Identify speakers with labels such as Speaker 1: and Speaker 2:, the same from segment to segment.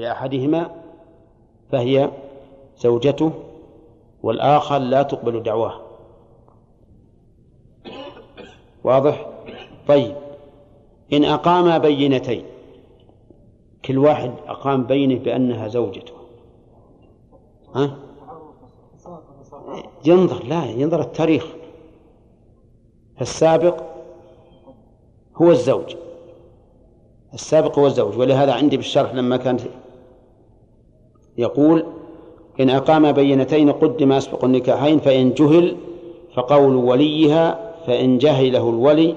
Speaker 1: لأحدهما فهي زوجته والآخر لا تقبل دعواه. واضح؟ طيب. إن أقام بينتين كل واحد أقام بينه بأنها زوجته. ها؟ ينظر لا ينظر التاريخ. السابق هو الزوج. السابق هو الزوج ولهذا عندي بالشرح لما كان يقول إن أقام بينتين قدم أسبق النكاحين فإن جهل فقول وليها فإن جهله الولي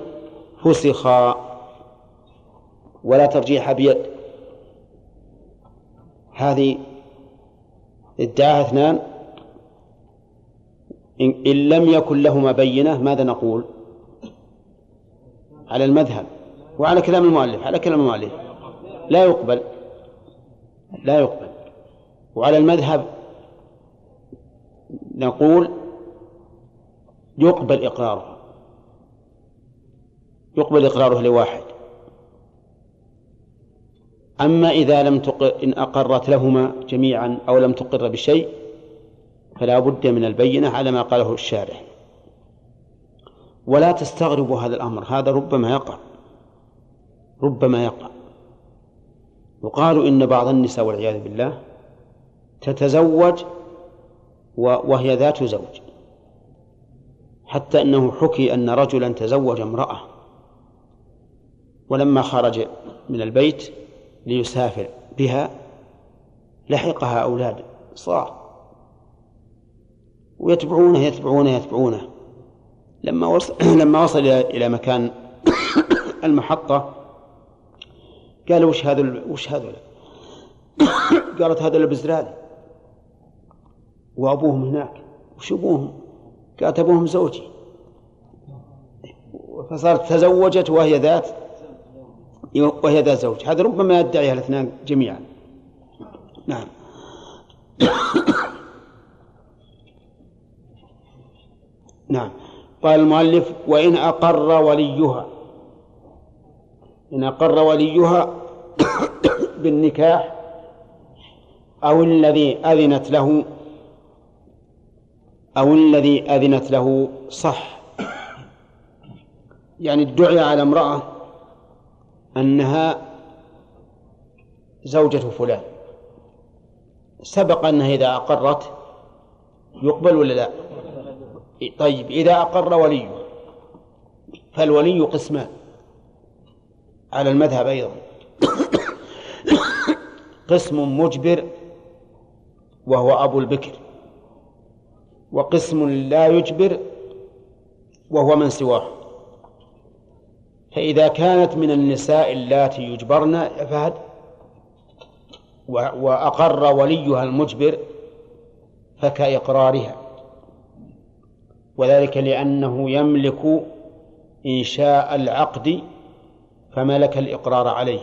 Speaker 1: فسخا ولا ترجيح بيد هذه ادعاها اثنان. إن لم يكن لهما بينة ماذا نقول؟ على المذهب وعلى كلام المؤلف على كلام المؤلف. لا يقبل. لا يقبل. وعلى المذهب نقول يقبل إقراره يقبل إقراره لواحد. أما إذا لم تقر إن أقرت لهما جميعا أو لم تقر بشيء فلا بد من البينة على ما قاله الشارح. ولا تستغربوا هذا الأمر هذا ربما يقع ربما يقع. يقال إن بعض النساء والعياذ بالله تتزوج وهي ذات زوج. حتى أنه حكي أن رجلا تزوج امرأة. ولما خرج من البيت ليسافر بها لحقها أولاد صاع ويتبعونه يتبعونه يتبعونه. لما وصل لما وصل إلى مكان المحطة قال وش هذا وش هذا قالت هذا البزرالي وأبوهم هناك وش أبوهم قالت أبوهم زوجي. فصارت تزوجت وهي ذات وهي ذات زوج. هذا ربما يدعيها الاثنان جميعا. نعم. نعم. قال المؤلف وإن أقر وليها. إن أقر وليها بالنكاح أو الذي أذنت له أو الذي أذنت له صح. يعني ادعي على امرأة أنها زوجة فلان. سبق أنها إذا أقرت يقبل ولا لا؟ طيب إذا أقر وليه فالولي قسمان على المذهب أيضا. قسم مجبر وهو أبو البكر. وقسم لا يجبر وهو من سواه. فإذا كانت من النساء اللاتي يجبرن فهد وأقر وليها المجبر فكإقرارها. وذلك لأنه يملك إنشاء العقد فملك الإقرار عليه.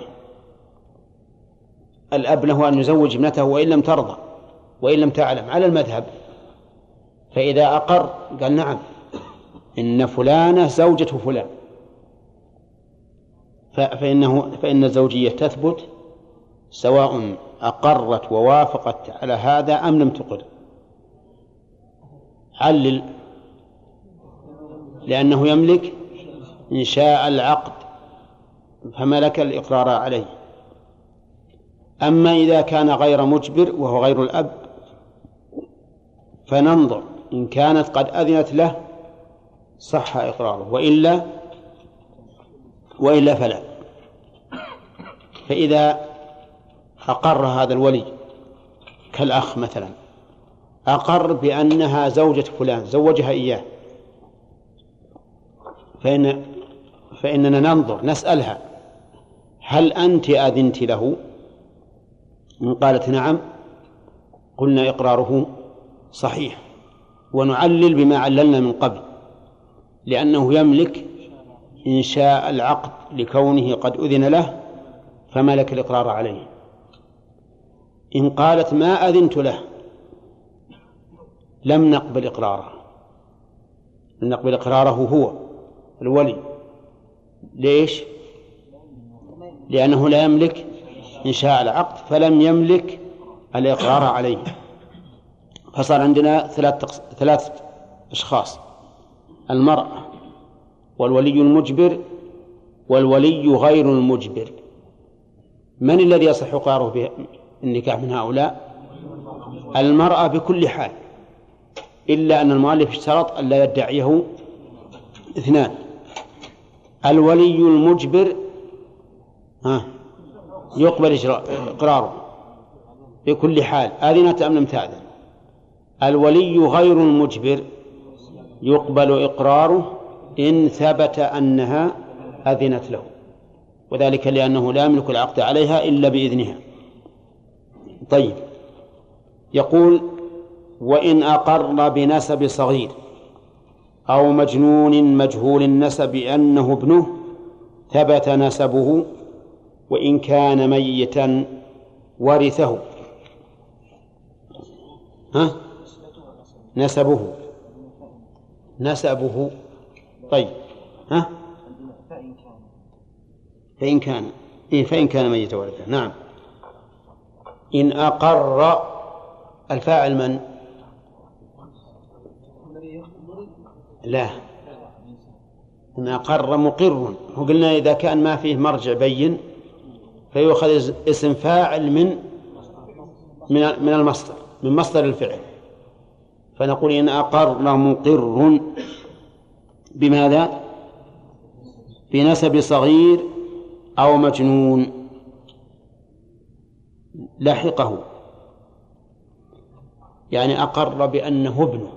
Speaker 1: الأب له أن يزوج ابنته وإن لم ترضى وإن لم تعلم على المذهب. فإذا أقر قال نعم إن فلانة زوجة فلان. فإنه فإن الزوجية تثبت سواء أقرت ووافقت على هذا أم لم تقر. علل لأنه يملك إنشاء العقد فملك الإقرار عليه. أما إذا كان غير مجبر وهو غير الأب فننظر إن كانت قد أذنت له صح إقراره وإلا وإلا فلا. فإذا أقر هذا الولي كالأخ مثلا أقر بأنها زوجة فلان زوجها إياه. فإن فإننا ننظر نسألها هل أنت أذنت له؟ إن قالت نعم قلنا إقراره صحيح. ونعلل بما عللنا من قبل لأنه يملك إنشاء العقد لكونه قد أذن له فملك الإقرار عليه. إن قالت ما أذنت له لم نقبل إقراره. لم نقبل إقراره هو الولي. ليش؟ لأنه لا يملك إنشاء العقد فلم يملك الإقرار عليه. فصار عندنا ثلاث ثلاث أشخاص. المرأة والولي المجبر والولي غير المجبر. من الذي يصح إقراره بالنكاح من هؤلاء؟ المرأة بكل حال إلا أن المؤلف اشترط أن لا يدعيه اثنان. الولي المجبر ها يقبل إقراره بكل حال. آذنة أم لم تأذن الولي غير المجبر يقبل إقراره إن ثبت أنها أذنت له. وذلك لأنه لا يملك العقد عليها إلا بإذنها. طيب. يقول وإن أقر بنسب صغير أو مجنون مجهول النسب أنه ابنه ثبت نسبه وإن كان ميتا ورثه. ها؟ نسبه. نسبه. طيب. ها؟ فإن كان. إيه فإن كان ميتا ورثه نعم. إن أقر الفاعل من؟ لا. إن أقر مقر. وقلنا إذا كان ما فيه مرجع بين فيؤخذ اسم فاعل من من المصدر من مصدر الفعل. فنقول إن أقر مقر بماذا؟ بنسب صغير أو مجنون لحقه يعني أقر بأنه ابنه.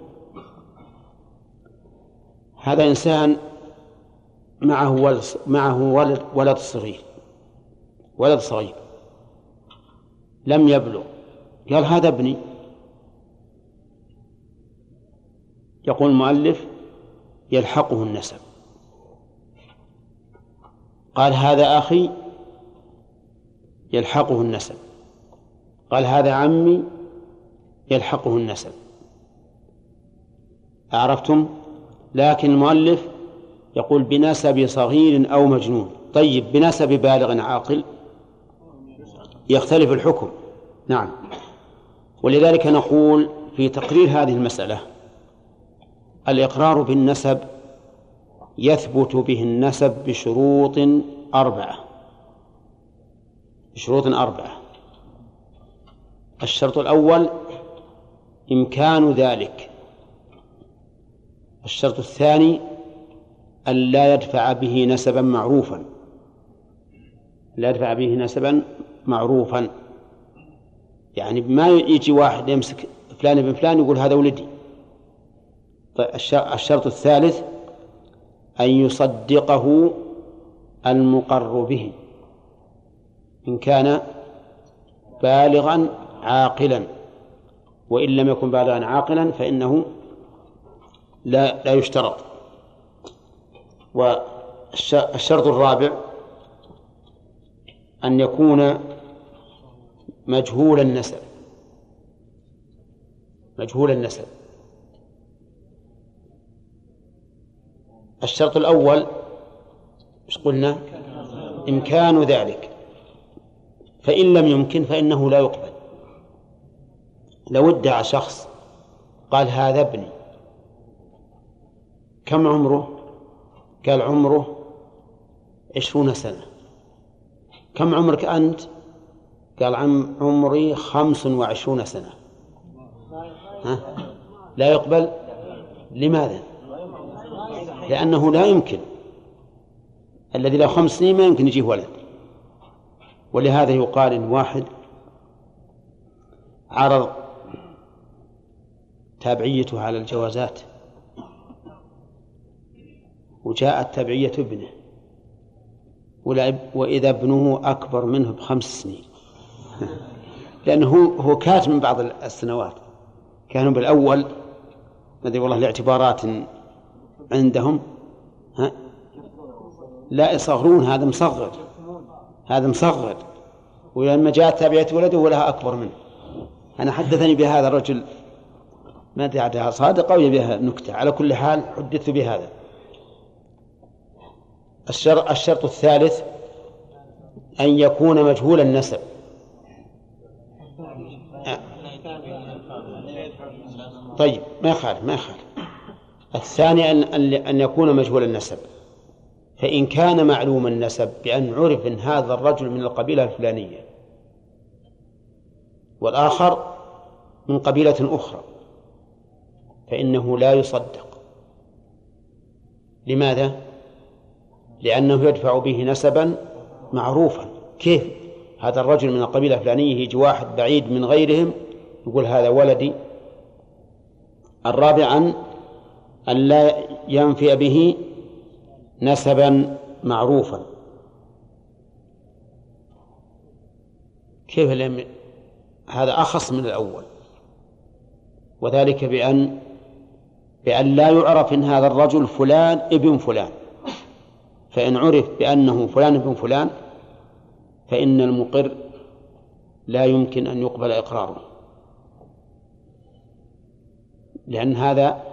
Speaker 1: هذا إنسان معه ولد معه ولد ولد صغير ولد صغير. لم يبلغ. قال هذا ابني. يقول المؤلف يلحقه النسب. قال هذا أخي يلحقه النسب. قال هذا عمي يلحقه النسب. أعرفتم؟ لكن المؤلف يقول بنسب صغير أو مجنون. طيب بنسب بالغ عاقل يختلف الحكم. نعم. ولذلك نقول في تقرير هذه المسألة الإقرار بالنسب يثبت به النسب بشروط أربعة. بشروط أربعة. الشرط الأول إمكان ذلك. الشرط الثاني أن لا يدفع به نسبا معروفا. لا يدفع به نسبا معروفا. يعني ما يجي واحد يمسك فلان ابن فلان يقول هذا ولدي. طيب الشرط الثالث أن يصدقه المقر به إن كان بالغا عاقلا وإن لم يكن بالغا عاقلا فإنه لا لا يشترط. والشرط الرابع أن يكون مجهول النسب. مجهول النسب. الشرط الأول إيش قلنا؟ إمكان ذلك. فإن لم يمكن فإنه لا يقبل. لو ادعى شخص قال هذا ابني كم عمره؟ قال عمره عشرون سنة. كم عمرك أنت؟ قال عم عمري خمس وعشرون سنة. ها؟ لا يقبل؟ لماذا؟ لأنه لا يمكن. الذي له خمس سنين ما يمكن يجيه ولد. ولهذا يقال إن واحد عرض تابعيته على الجوازات. وجاءت تبعية ابنه. وإذا ابنه أكبر منه بخمس سنين. لأنه هو كاتب من بعض السنوات. كانوا بالأول. ندري والله لاعتبارات عندهم ها؟ لا يصغرون هذا مصغر هذا مصغر. ولما جاءت تابعة ولده ولها أكبر منه. أنا حدثني بهذا الرجل ما أدري عادها صادقة أو بها نكتة. على كل حال حدثت بهذا. الشرط, الشرط الثالث أن يكون مجهول النسب. طيب ما يخالف ما يخالف. الثاني أن أن يكون مجهول النسب. فإن كان معلوم النسب بأن عرف أن هذا الرجل من القبيلة الفلانية. والآخر من قبيلة أخرى. فإنه لا يصدق. لماذا؟ لأنه يدفع به نسبا معروفا. كيف؟ هذا الرجل من القبيلة الفلانية يجي واحد بعيد من غيرهم يقول هذا ولدي. الرابعا أن لا ينفي به نسبا معروفا. كيف لم هذا أخص من الأول. وذلك بأن بأن لا يعرف إن هذا الرجل فلان ابن فلان. فإن عرف بأنه فلان ابن فلان فإن المقر لا يمكن أن يقبل إقراره. لأن هذا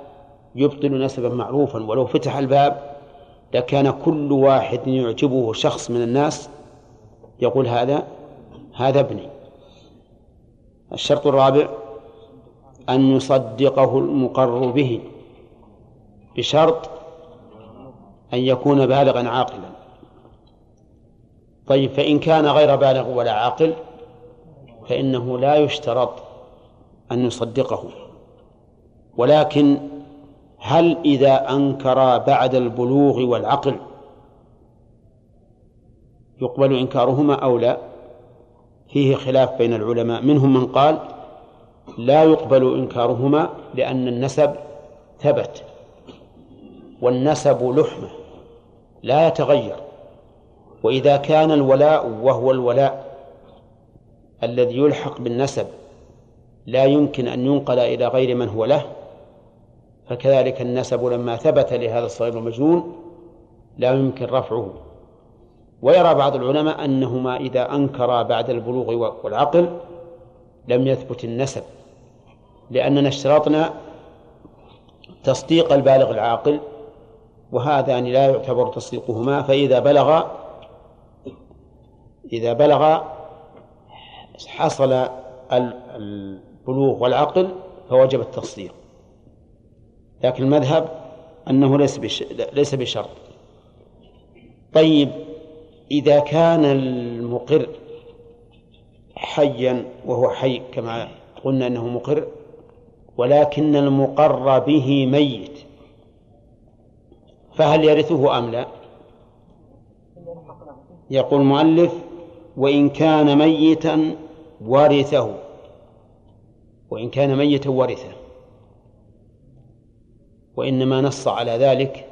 Speaker 1: يبطل نسبا معروفا ولو فتح الباب لكان كل واحد يعجبه شخص من الناس يقول هذا هذا ابني. الشرط الرابع أن يصدقه المقر به بشرط أن يكون بالغا عاقلا. طيب فإن كان غير بالغ ولا عاقل فإنه لا يشترط أن يصدقه. ولكن هل إذا أنكر بعد البلوغ والعقل يقبل إنكارهما أو لا؟ فيه خلاف بين العلماء. منهم من قال لا يقبل إنكارهما لأن النسب ثبت والنسب لحمة لا يتغير. وإذا كان الولاء وهو الولاء الذي يلحق بالنسب لا يمكن أن ينقل إلى غير من هو له. فكذلك النسب لما ثبت لهذا الصغير المجنون لا يمكن رفعه. ويرى بعض العلماء أنهما إذا أنكرا بعد البلوغ والعقل لم يثبت النسب لأننا اشترطنا تصديق البالغ العاقل وهذان لا يعتبر تصديقهما فإذا بلغ إذا بلغ حصل البلوغ والعقل فوجب التصديق. لكن المذهب أنه ليس ليس بشرط. طيب إذا كان المقر حيا وهو حي كما قلنا أنه مقر ولكن المقر به ميت فهل يرثه أم لا؟ يقول المؤلف وإن كان ميتا ورثه. وإن كان ميتا ورثه. وإنما نص على ذلك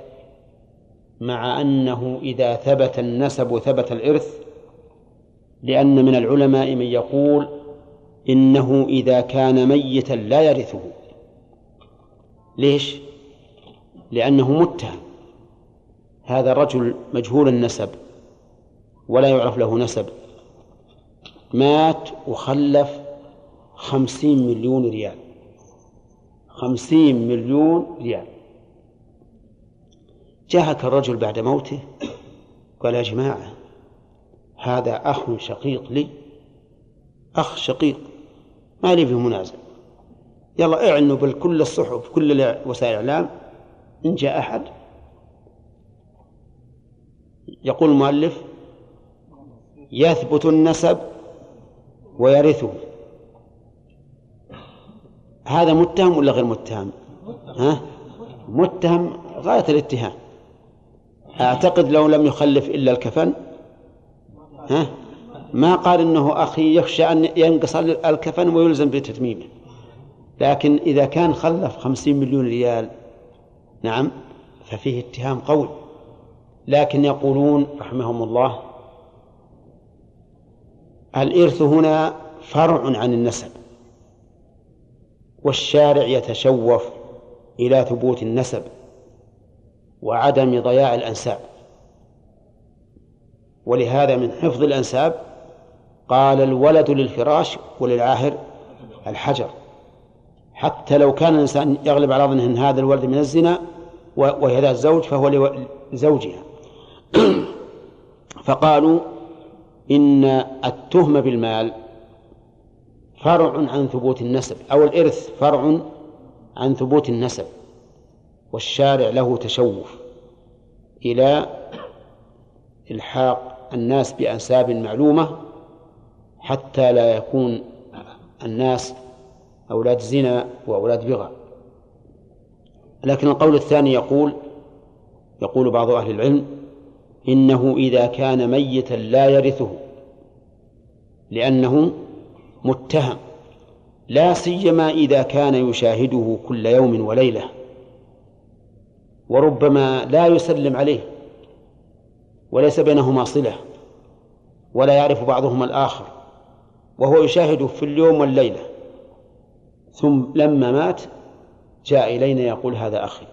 Speaker 1: مع أنه إذا ثبت النسب ثبت الإرث لأن من العلماء من يقول إنه إذا كان ميتا لا يرثه. ليش؟ لأنه متهم. هذا الرجل مجهول النسب ولا يعرف له نسب. مات وخلف خمسين مليون ريال. خمسين مليون ريال. جاءك الرجل بعد موته قال يا جماعة هذا أخ شقيق لي أخ شقيق ما لي فيه منازع. يلا اعنوا بكل الصحف كل وسائل الإعلام إن جاء أحد. يقول المؤلف يثبت النسب ويرثه. هذا متهم ولا غير متهم؟ ها؟ متهم غاية الاتهام. أعتقد لو لم يخلف إلا الكفن. ها؟ ما قال إنه أخي يخشى أن ينقص الكفن ويلزم بتتميمه لكن إذا كان خلف خمسين مليون ريال نعم ففيه اتهام قوي. لكن يقولون رحمهم الله الإرث هنا فرع عن النسب. والشارع يتشوف إلى ثبوت النسب وعدم ضياع الأنساب. ولهذا من حفظ الأنساب قال الولد للفراش وللعاهر الحجر. حتى لو كان الإنسان يغلب على ظنه أن هذا الولد من الزنا وهي ذات زوج فهو لزوجها. فقالوا إن التهمة بالمال فرع عن ثبوت النسب. أو الإرث فرع عن ثبوت النسب. والشارع له تشوف إلى إلحاق الناس بأنساب معلومة حتى لا يكون الناس أولاد زنا وأولاد بغى. لكن القول الثاني يقول يقول بعض أهل العلم إنه إذا كان ميتا لا يرثه لأنه متهم لا سيما إذا كان يشاهده كل يوم وليلة وربما لا يسلم عليه وليس بينهما صلة ولا يعرف بعضهما الآخر وهو يشاهده في اليوم والليلة. ثم لما مات جاء إلينا يقول هذا أخي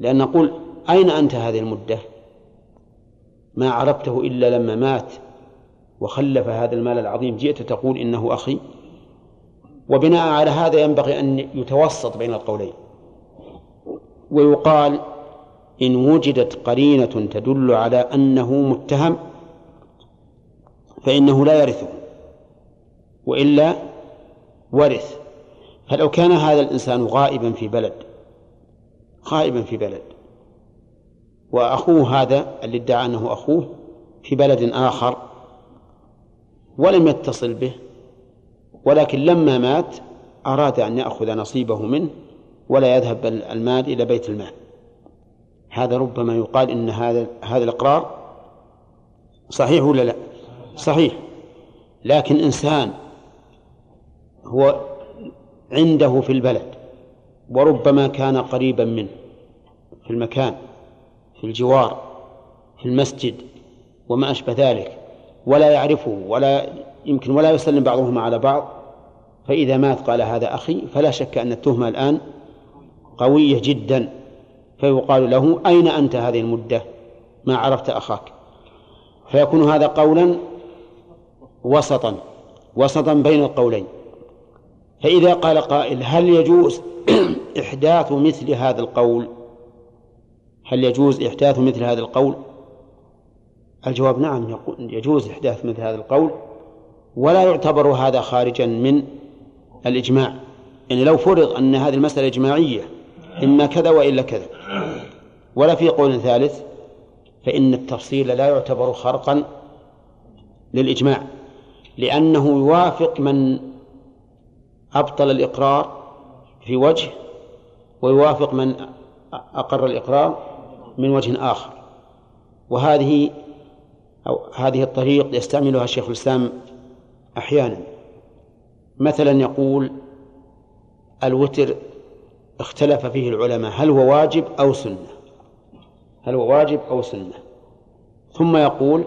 Speaker 1: لأن نقول أين أنت هذه المدة؟ ما عرفته إلا لما مات. وخلف هذا المال العظيم جئت تقول إنه أخي؟ وبناء على هذا ينبغي أن يتوسط بين القولين. ويقال إن وجدت قرينة تدل على أنه متهم فإنه لا يرثه وإلا ورث. فلو كان هذا الإنسان غائبا في بلد غائبا في بلد وأخوه هذا اللي ادعى أنه أخوه في بلد آخر ولم يتصل به ولكن لما مات أراد أن يأخذ نصيبه منه ولا يذهب المال إلى بيت المال هذا ربما يقال إن هذا هذا الإقرار صحيح ولا لا؟ صحيح لكن إنسان هو عنده في البلد وربما كان قريبا منه في المكان في الجوار في المسجد وما أشبه ذلك ولا يعرفه ولا يمكن ولا يسلم بعضهما على بعض فإذا مات قال هذا أخي فلا شك أن التهمة الآن قوية جدا فيقال له أين أنت هذه المدة؟ ما عرفت أخاك. فيكون هذا قولا وسطا وسطا بين القولين. فإذا قال قائل هل يجوز إحداث مثل هذا القول؟ هل يجوز إحداث مثل هذا القول؟ الجواب نعم يجوز إحداث مثل هذا القول ولا يعتبر هذا خارجا من الإجماع. يعني لو فرض أن هذه المسألة إجماعية إما كذا وإلا كذا. ولا في قول ثالث فإن التفصيل لا يعتبر خرقا للإجماع لأنه يوافق من أبطل الإقرار في وجه ويوافق من أقر الإقرار من وجه آخر. وهذه أو هذه الطريق يستعملها شيخ الإسلام أحيانا. مثلا يقول الوتر اختلف فيه العلماء هل هو واجب أو سنة؟ هل هو واجب أو سنة؟ ثم يقول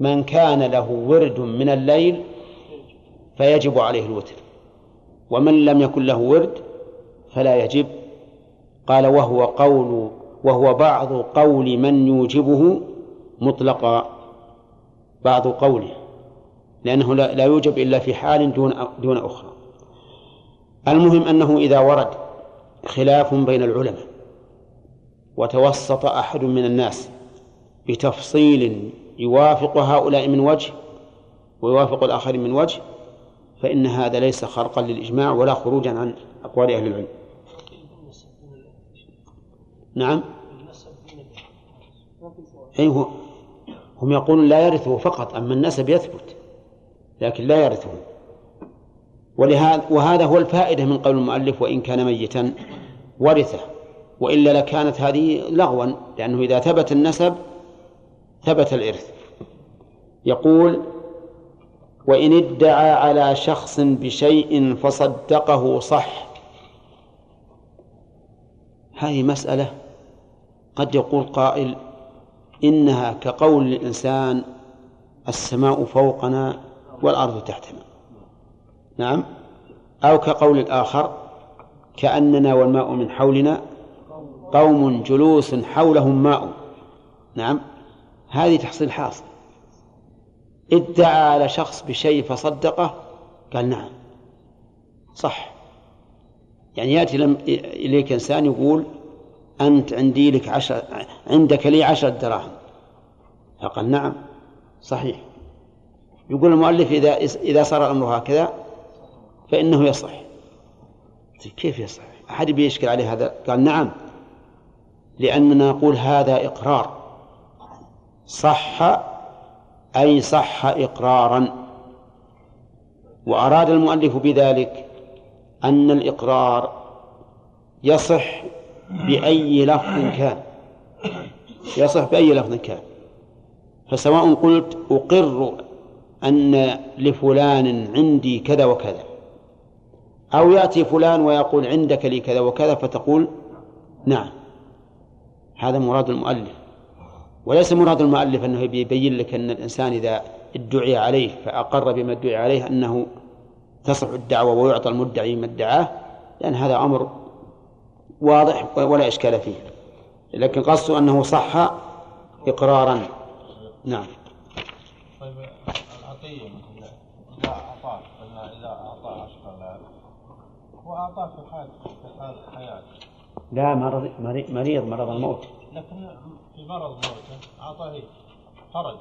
Speaker 1: من كان له ورد من الليل فيجب عليه الوتر ومن لم يكن له ورد فلا يجب. قال وهو قول وهو بعض قول من يوجبه مطلقا. بعض قوله لأنه لا يوجب إلا في حال دون دون أخرى. المهم أنه إذا ورد خلاف بين العلماء وتوسط أحد من الناس بتفصيل يوافق هؤلاء من وجه ويوافق الآخرين من وجه فإن هذا ليس خرقا للإجماع ولا خروجا عن أقوال أهل العلم. نعم. أي هو هم يقولون لا يرثه فقط أما النسب يثبت لكن لا يرثه. ولهذا وهذا هو الفائدة من قول المؤلف وإن كان ميتا ورثه وإلا لكانت هذه لغوا لأنه إذا ثبت النسب ثبت الإرث. يقول وإن ادعى على شخص بشيء فصدقه صح. هذه مسألة قد يقول قائل إنها كقول الإنسان السماء فوقنا والأرض تحتنا. نعم؟ أو كقول الآخر كأننا والماء من حولنا قوم جلوس حولهم ماء. نعم؟ هذه تحصيل حاصل. ادعى على شخص بشيء فصدقه قال نعم. صح. يعني يأتي إليك إنسان يقول أنت عندي لك عشر عندك لي عشرة دراهم. فقال نعم صحيح. يقول المؤلف إذا إذا صار الأمر هكذا فإنه يصح. كيف يصح؟ أحد بيشكل عليه هذا؟ قال نعم لأننا نقول هذا إقرار. صح أي صح إقرارا. وأراد المؤلف بذلك أن الإقرار يصح بأي لفظ كان. يصح بأي لفظ كان. فسواء قلت أقر أن لفلان عندي كذا وكذا. أو يأتي فلان ويقول عندك لي كذا وكذا فتقول نعم. هذا مراد المؤلف. وليس مراد المؤلف أنه يبين لك أن الإنسان إذا ادعي عليه فأقر بما ادعي عليه أنه تصح الدعوة ويعطى المدعي ما ادعاه. لأن هذا أمر واضح ولا إشكال فيه. لكن قصده أنه صح إقرارا. نعم.
Speaker 2: طيب العطية إذا أعطاك إذا أعطاه أشقى هو أعطاه في حال في حال حياة.
Speaker 1: لا مرض مريض مرض الموت.
Speaker 2: لكن في مرض موته أعطاه خرج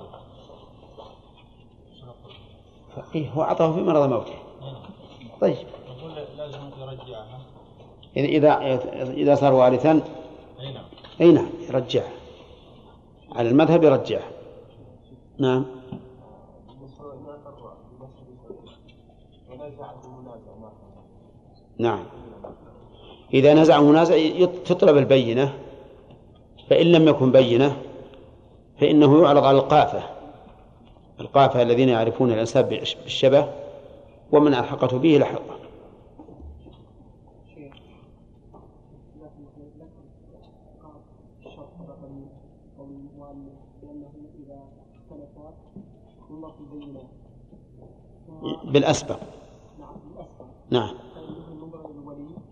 Speaker 1: إيه هو أعطاه في مرض موته طيب.
Speaker 2: يقول لازم يرجعها.
Speaker 1: إذا إذا صار وارثا
Speaker 2: أي نعم.
Speaker 1: نعم يرجعها على المذهب يرجعها نعم. نعم. إذا نزع منازع تطلب البينة. فإن لم يكن بينة فإنه يعرض على القافة. القافة الذين يعرفون الأنساب بالشبه ومن ألحقته به لحقه بالأسبق. نعم.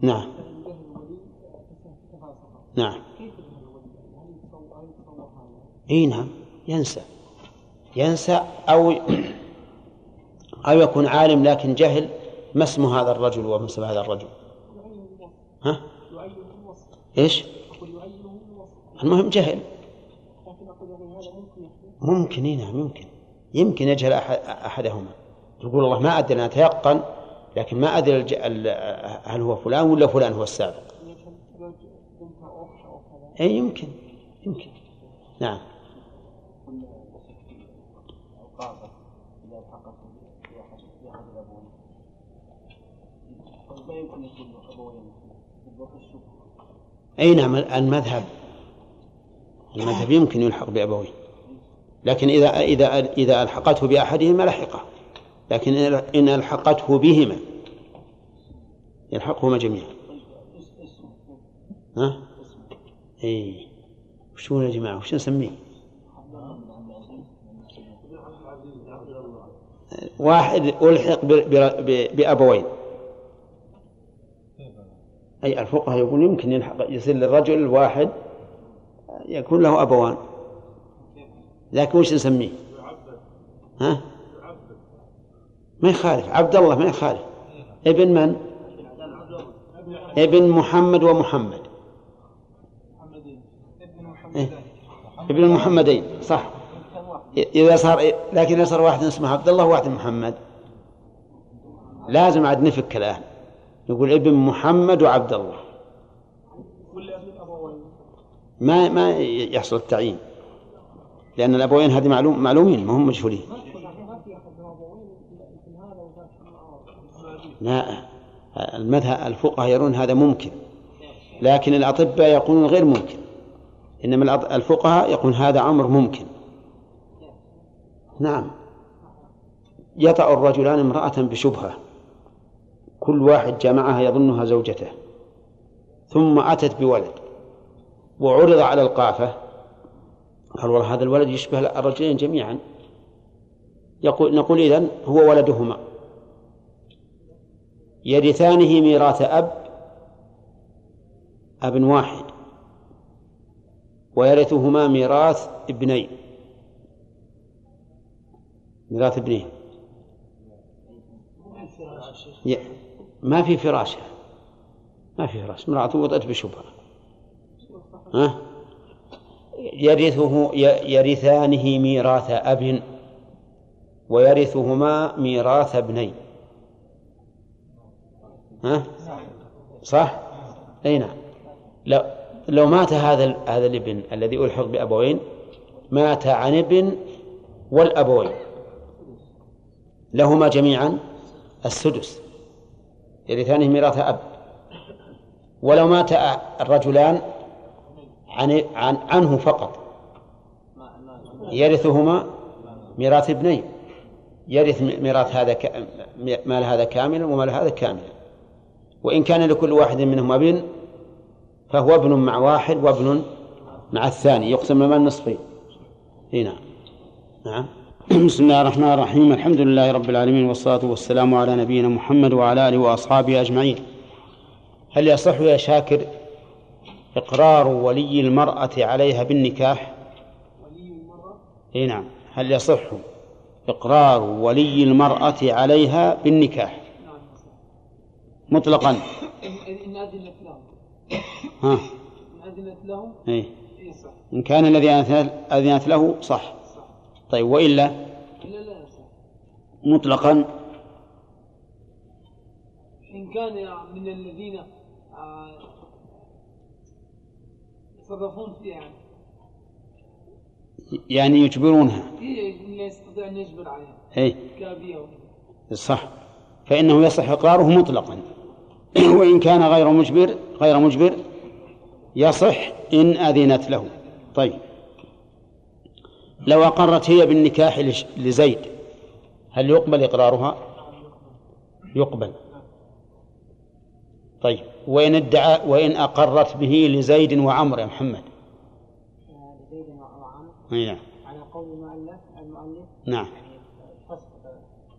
Speaker 1: نعم. نعم. إي نعم. ينسى. ينسى أو أو يكون عالم لكن جهل ما اسم هذا الرجل وما اسم هذا الرجل؟ ها؟ إيش؟ المهم جهل. ممكن نعم يمكن. يمكن يجهل أحد أحدهما. يقول الله ما أدري أنا أتيقن لكن ما أدري الج... هل هو فلان ولا فلان هو السابق. أي يمكن يمكن. نعم. أي نعم المذهب. المذهب يمكن يلحق بأبويه. لكن إذا إذا إذا ألحقته بأحدهما لحقه. لكن إن ألحقته بهما يلحقهما جميعا ها؟ اي وش يا جماعة وش نسميه؟ واحد ألحق بأبوين أي الفقهاء يقول يمكن يلحق يصير للرجل الواحد يكون له أبوان لكن وش نسميه؟ ها؟ ما يخالف عبد الله ما يخالف ابن من؟ ابن محمد ومحمد. إيه؟ ابن المحمدين صح. إذا صار لكن إذا صار واحد اسمه عبد الله وواحد محمد. لازم عاد نفك الآن. يقول ابن محمد وعبد الله ما ما يحصل التعيين. لأن الأبوين هذه معلوم معلومين ما هم مجهولين. لا المذهب الفقهاء يرون هذا ممكن لكن الأطباء يقولون غير ممكن إنما الفقهاء يقولون هذا أمر ممكن. نعم. يطأ الرجلان امرأة بشبهة كل واحد جمعها يظنها زوجته ثم أتت بولد وعرض على القافة قال والله هذا الولد يشبه الرجلين جميعا. يقول نقول إذن هو ولدهما. يرثانه ميراث أب أب واحد. ويرثهما ميراث ابنين. ميراث ابنين. ما في فراشة. ما في فراش امرأة وضعت بشبهة. ها؟ يرثه يرثانه ميراث أب. ويرثهما ميراث ابنين. ها؟ صح؟ أي نعم. لو لو مات هذا هذا الابن الذي ألحق بأبوين مات عن ابن والأبوين. لهما جميعا السدس. يرثانه ميراث أب. ولو مات الرجلان عن عن عنه فقط. يرثهما ميراث ابنين. يرث ميراث هذا مال هذا كاملا ومال هذا كاملا وإن كان لكل واحد منهما ابن فهو ابن مع واحد وابن مع الثاني يقسم المال نصفين هنا نعم. بسم الله الرحمن الرحيم. الحمد لله رب العالمين والصلاة والسلام على نبينا محمد وعلى آله وأصحابه أجمعين. هل يصح يا شاكر إقرار ولي المرأة عليها بالنكاح؟ ولي المرأة؟ إيه نعم. هل يصح؟ إقرار ولي المرأة عليها بالنكاح. مطلقا.
Speaker 3: إن أذنت له
Speaker 1: ها؟
Speaker 3: إن أذنت له
Speaker 1: إيه.
Speaker 3: إيه صح.
Speaker 1: إن كان الذي أذنت له صح. طيب وإلا؟
Speaker 3: إلا لا يصح
Speaker 1: مطلقا.
Speaker 3: إن كان من الذين آه، يتصرفون فيها. يعني
Speaker 1: يعني يجبرونها.
Speaker 3: يستطيع أن يجبر عليها.
Speaker 1: إيه.
Speaker 3: كابية
Speaker 1: صح. فإنه يصح إقراره مطلقا. وإن كان غير مجبر غير مجبر يصح إن أذنت له. طيب. لو أقرت هي بالنكاح لزيد هل يقبل إقرارها؟ يقبل. طيب. وإن ادعى وإن أقرت به لزيد وعمر يا محمد. أي نعم
Speaker 3: على قول المؤلف المؤلف؟
Speaker 1: نعم.
Speaker 3: يعني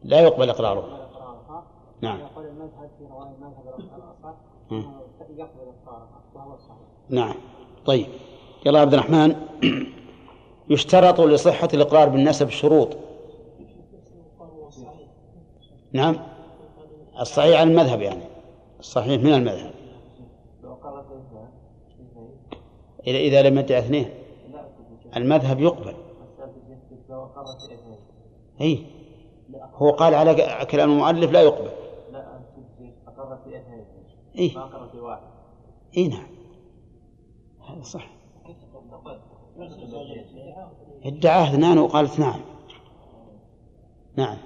Speaker 1: لا يقبل إقراره. نعم.
Speaker 3: على قول المذهب في رواية المذهب الأصح يقبل إقرارها وهو الصحيح.
Speaker 1: نعم. طيب. يلا عبد الرحمن يشترط لصحة الإقرار بالنسب شروط. نعم. الصحيح عن المذهب يعني. الصحيح من المذهب. إذا إذا لم يدع اثنين. المذهب يقبل. أي هو قال على كلام المؤلف لا يقبل.
Speaker 2: لا أنت أقرت اثنين
Speaker 1: إي
Speaker 2: ما قرأت واحد
Speaker 1: إي نعم. هذا صح. ادعاه اثنان وقالت نعم نعم.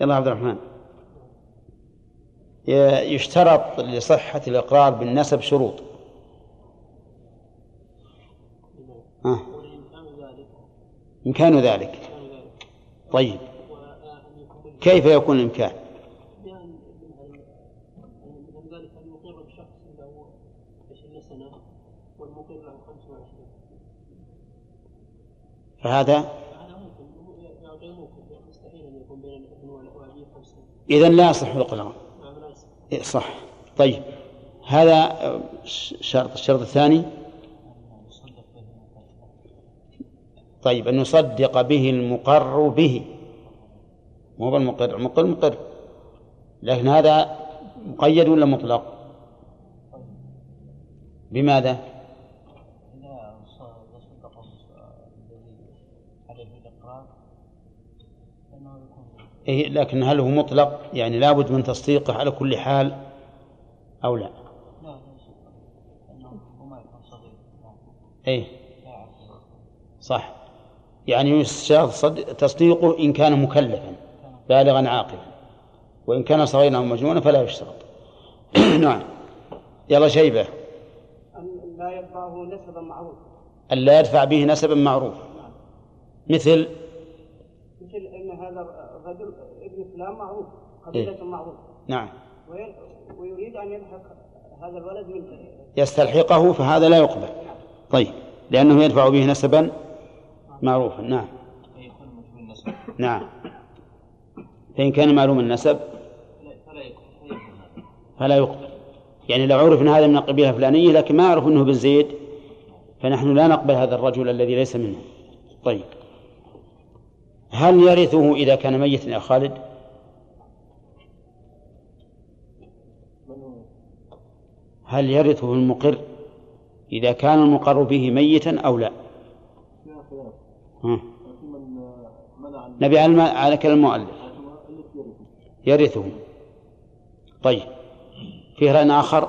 Speaker 1: يلا عبد الرحمن. يشترط لصحة الإقرار بالنسب شروط. ها. إمكان ذلك. طيب. كيف يكون الإمكان؟
Speaker 3: بأن من ذلك أن يقر بشخص له 20 سنة والمقر له 25
Speaker 1: فهذا؟ إذا لا يصح
Speaker 3: يصح
Speaker 1: إيه، صح. طيب. هذا آه، ش- شرط الشرط الثاني؟ طيب أن يصدق به المقر به. مو بالمقر مقر مقر. لكن هذا مقيد ولا مطلق؟ بماذا؟ إيه لكن هل هو مطلق؟ يعني لابد من تصديقه على كل حال أو لا؟
Speaker 2: يعرف
Speaker 1: صح. يعني صد- تصديقه إن كان مكلفا بالغا عاقلا. وإن كان صغيرا أو مجنونا فلا يشترط. نعم. يلا شيبة.
Speaker 3: أن لا يتبعه نسبا معروف
Speaker 1: ألا يدفع به نسبا معروف مثل؟
Speaker 3: مثل أن هذا الرجل ابن فلان معروف قبيلة معروفة.
Speaker 1: نعم.
Speaker 3: وي- ويريد أن يلحق هذا الولد من
Speaker 1: يستلحقه فهذا لا يقبل. طيب. لأنه يدفع به نسبا معروفا نعم. نعم. فإن كان معلوم النسب
Speaker 2: فلا
Speaker 1: يقبل. يعني لو عرف ان هذا من القبيلة الفلانية لكن ما يعرف إنه بن زيد فنحن لا نقبل هذا الرجل الذي ليس منه. طيب. هل يرثه إذا كان ميتا يا خالد؟ هل يرثه المقر إذا كان المقر به ميتا أو لا؟
Speaker 2: فيها خلاف
Speaker 1: ها.
Speaker 2: لكن من منع
Speaker 1: نبي على على كلام المؤلف. يرثه. طيب. فيه رأي آخر؟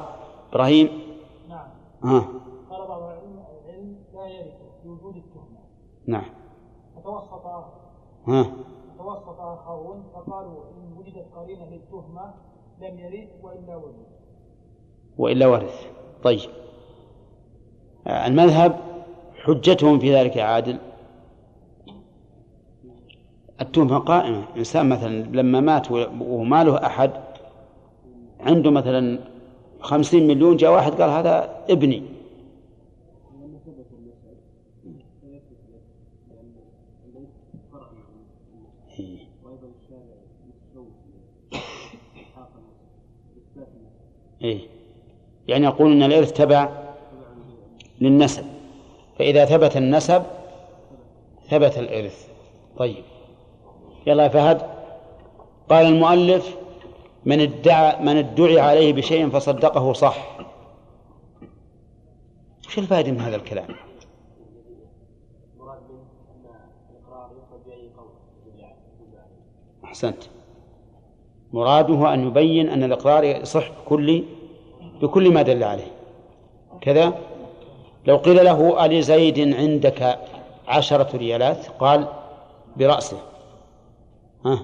Speaker 1: إبراهيم؟
Speaker 3: نعم.
Speaker 1: ها.
Speaker 3: قال بعض العلم العلم لا يرث بوجود التهمة.
Speaker 1: نعم.
Speaker 3: فتوسط
Speaker 1: ها.
Speaker 3: توسط آخرون فقالوا إن وجدت قرينة للتهمة لم يرث وإلا ولد
Speaker 1: وإلا ورث. طيب. المذهب حجتهم في ذلك يا عادل. التهمة قائمة. إنسان مثلا لما مات وما له أحد عنده مثلا خمسين مليون جاء واحد قال هذا ابني. إيه. يعني يقول أن الإرث تبع للنسب. فإذا ثبت النسب ثبت الإرث. طيب. يلا يا فهد. قال المؤلف من ادعى من ادعي عليه بشيء فصدقه صح. وش الفائدة من هذا الكلام؟ أحسنت. مراده أن يبين أن الإقرار يصح بكل بكل ما دل عليه. كذا؟ لو قيل له ألي زيد عندك عشرة ريالات؟ قال برأسه. ها؟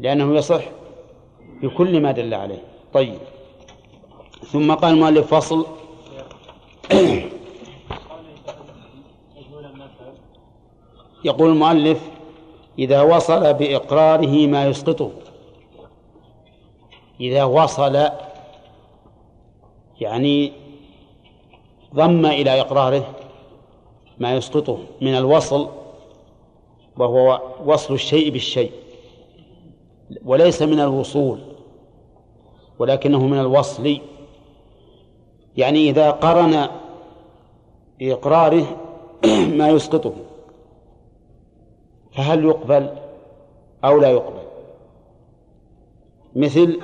Speaker 1: لأنه يصح بكل ما دل عليه. طيب. ثم قال المؤلف فصل. يقول المؤلف إذا وصل بإقراره ما يسقطه. إذا وصل يعني ضم إلى إقراره ما يسقطه من الوصل وهو وصل الشيء بالشيء وليس من الوصول ولكنه من الوصل. يعني إذا قرن بإقراره ما يسقطه فهل يقبل أو لا يقبل؟ مثل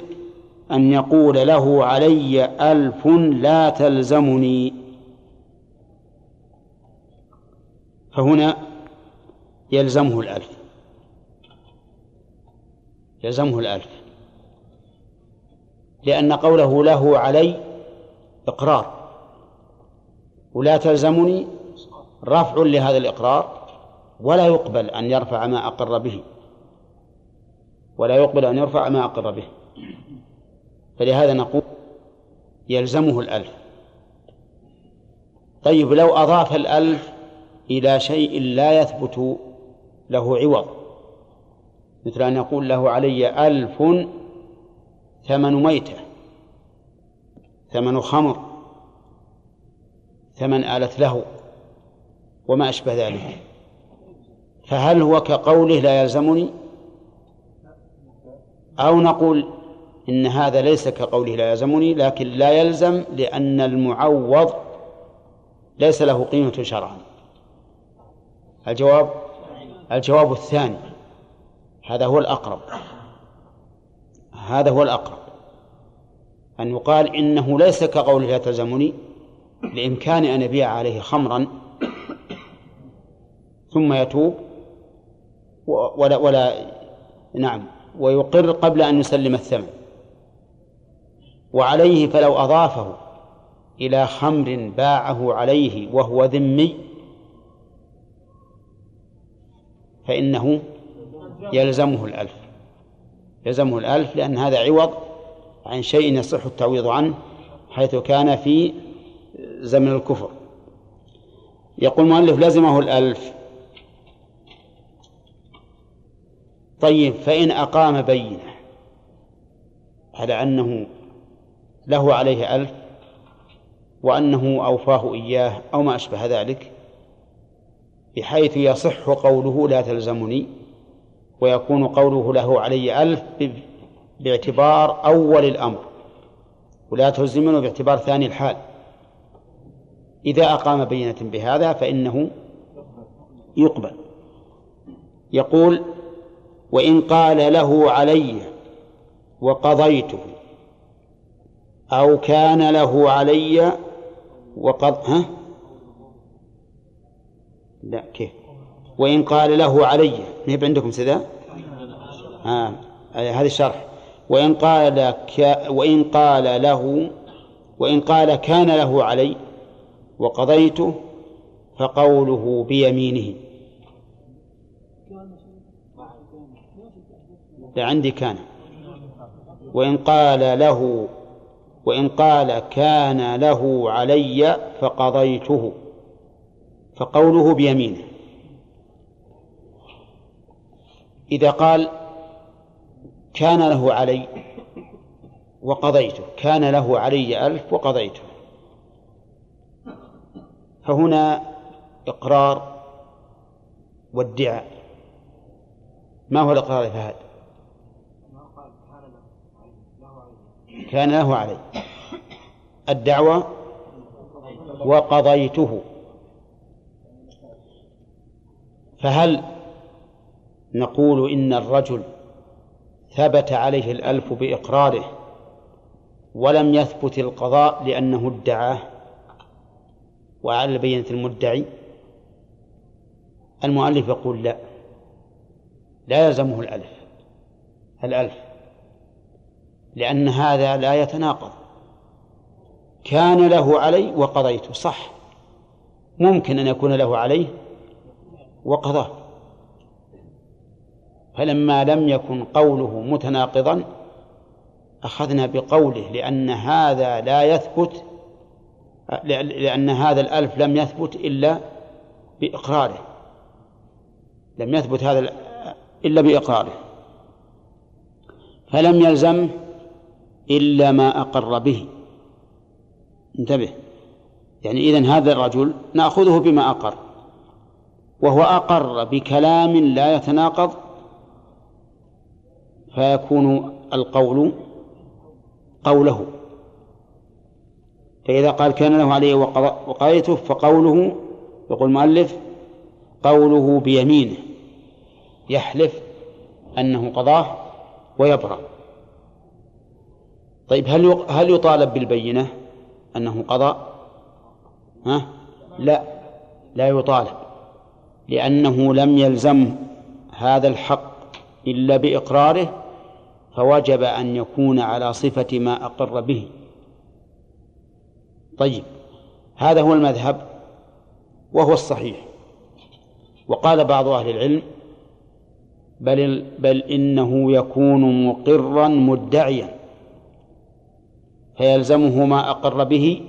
Speaker 1: أن يقول له علي ألف لا تلزمني. فهنا يلزمه الألف. يلزمه الألف. لأن قوله له علي إقرار. ولا تلزمني رفع لهذا الإقرار ولا يقبل أن يرفع ما أقر به. ولا يقبل أن يرفع ما أقر به. فلهذا نقول يلزمه الألف. طيب لو أضاف الألف إلى شيء لا يثبت له عوض. مثل أن يقول له علي ألف ثمن ميتة ثمن خمر ثمن آلة له وما أشبه ذلك. فهل هو كقوله لا يلزمني؟ أو نقول إن هذا ليس كقوله لا يلزمني لكن لا يلزم لأن المعوض ليس له قيمة شرعا. الجواب الجواب الثاني. هذا هو الأقرب. هذا هو الأقرب. أن يقال إنه ليس كقوله لا تلزمني بإمكان أن يبيع عليه خمرا ثم يتوب ولا ولا نعم ويقر قبل أن يسلم الثمن. وعليه فلو أضافه إلى خمر باعه عليه وهو ذمي فإنه يلزمه الألف. يلزمه الألف لأن هذا عوض عن شيء يصح التعويض عنه حيث كان في زمن الكفر. يقول المؤلف لزمه الألف. طيب فإن أقام بينة على أنه له عليه ألف وأنه أوفاه إياه أو ما أشبه ذلك بحيث يصح قوله لا تلزمني ويكون قوله له علي ألف باعتبار أول الأمر ولا تلزمنه باعتبار ثاني الحال. إذا أقام بينة بهذا فإنه يقبل. يقول وإن قال له علي وقضيته أو كان له علي وقض ها؟ لا كيف؟ وإن قال له علي نهب عندكم سذا آه. هذا الشرح وإن قال ك... وإن قال له وإن قال كان له علي وقضيته فقوله بيمينه. عندي كان. وإن قال له وإن قال كان له علي فقضيته. فقوله بيمينه. إذا قال كان له علي وقضيته كان له علي ألف وقضيته. فهنا إقرار وادعاء ما هو الإقرار يا فهد؟ كان له علي. الدعوة وقضيته. فهل نقول إن الرجل ثبت عليه الألف بإقراره ولم يثبت القضاء لأنه ادعاه؟ وعلى بينة المدعي. المؤلف يقول لا. لا يلزمه الألف الألف لأن هذا لا يتناقض. كان له علي وقضيته صح. ممكن أن يكون له عليه وقضاه. فلما لم يكن قوله متناقضا أخذنا بقوله لأن هذا لا يثبت لأن هذا الألف لم يثبت إلا بإقراره. لم يثبت هذا إلا بإقراره. فلم يلزم إلا ما أقر به. انتبه. يعني إذن هذا الرجل نأخذه بما أقر. وهو أقر بكلام لا يتناقض فيكون القول قوله فإذا قال كان له عليه وقضيته فقوله يقول المؤلف قوله بيمينه يحلف أنه قضاه ويبرأ طيب هل هل يطالب بالبينة أنه قضى؟ ها؟ لا لا يطالب لأنه لم يلزم هذا الحق إلا بإقراره فوجب أن يكون على صفة ما أقر به. طيب هذا هو المذهب وهو الصحيح. وقال بعض أهل العلم بل بل إنه يكون مقرا مدعيا فيلزمه ما أقر به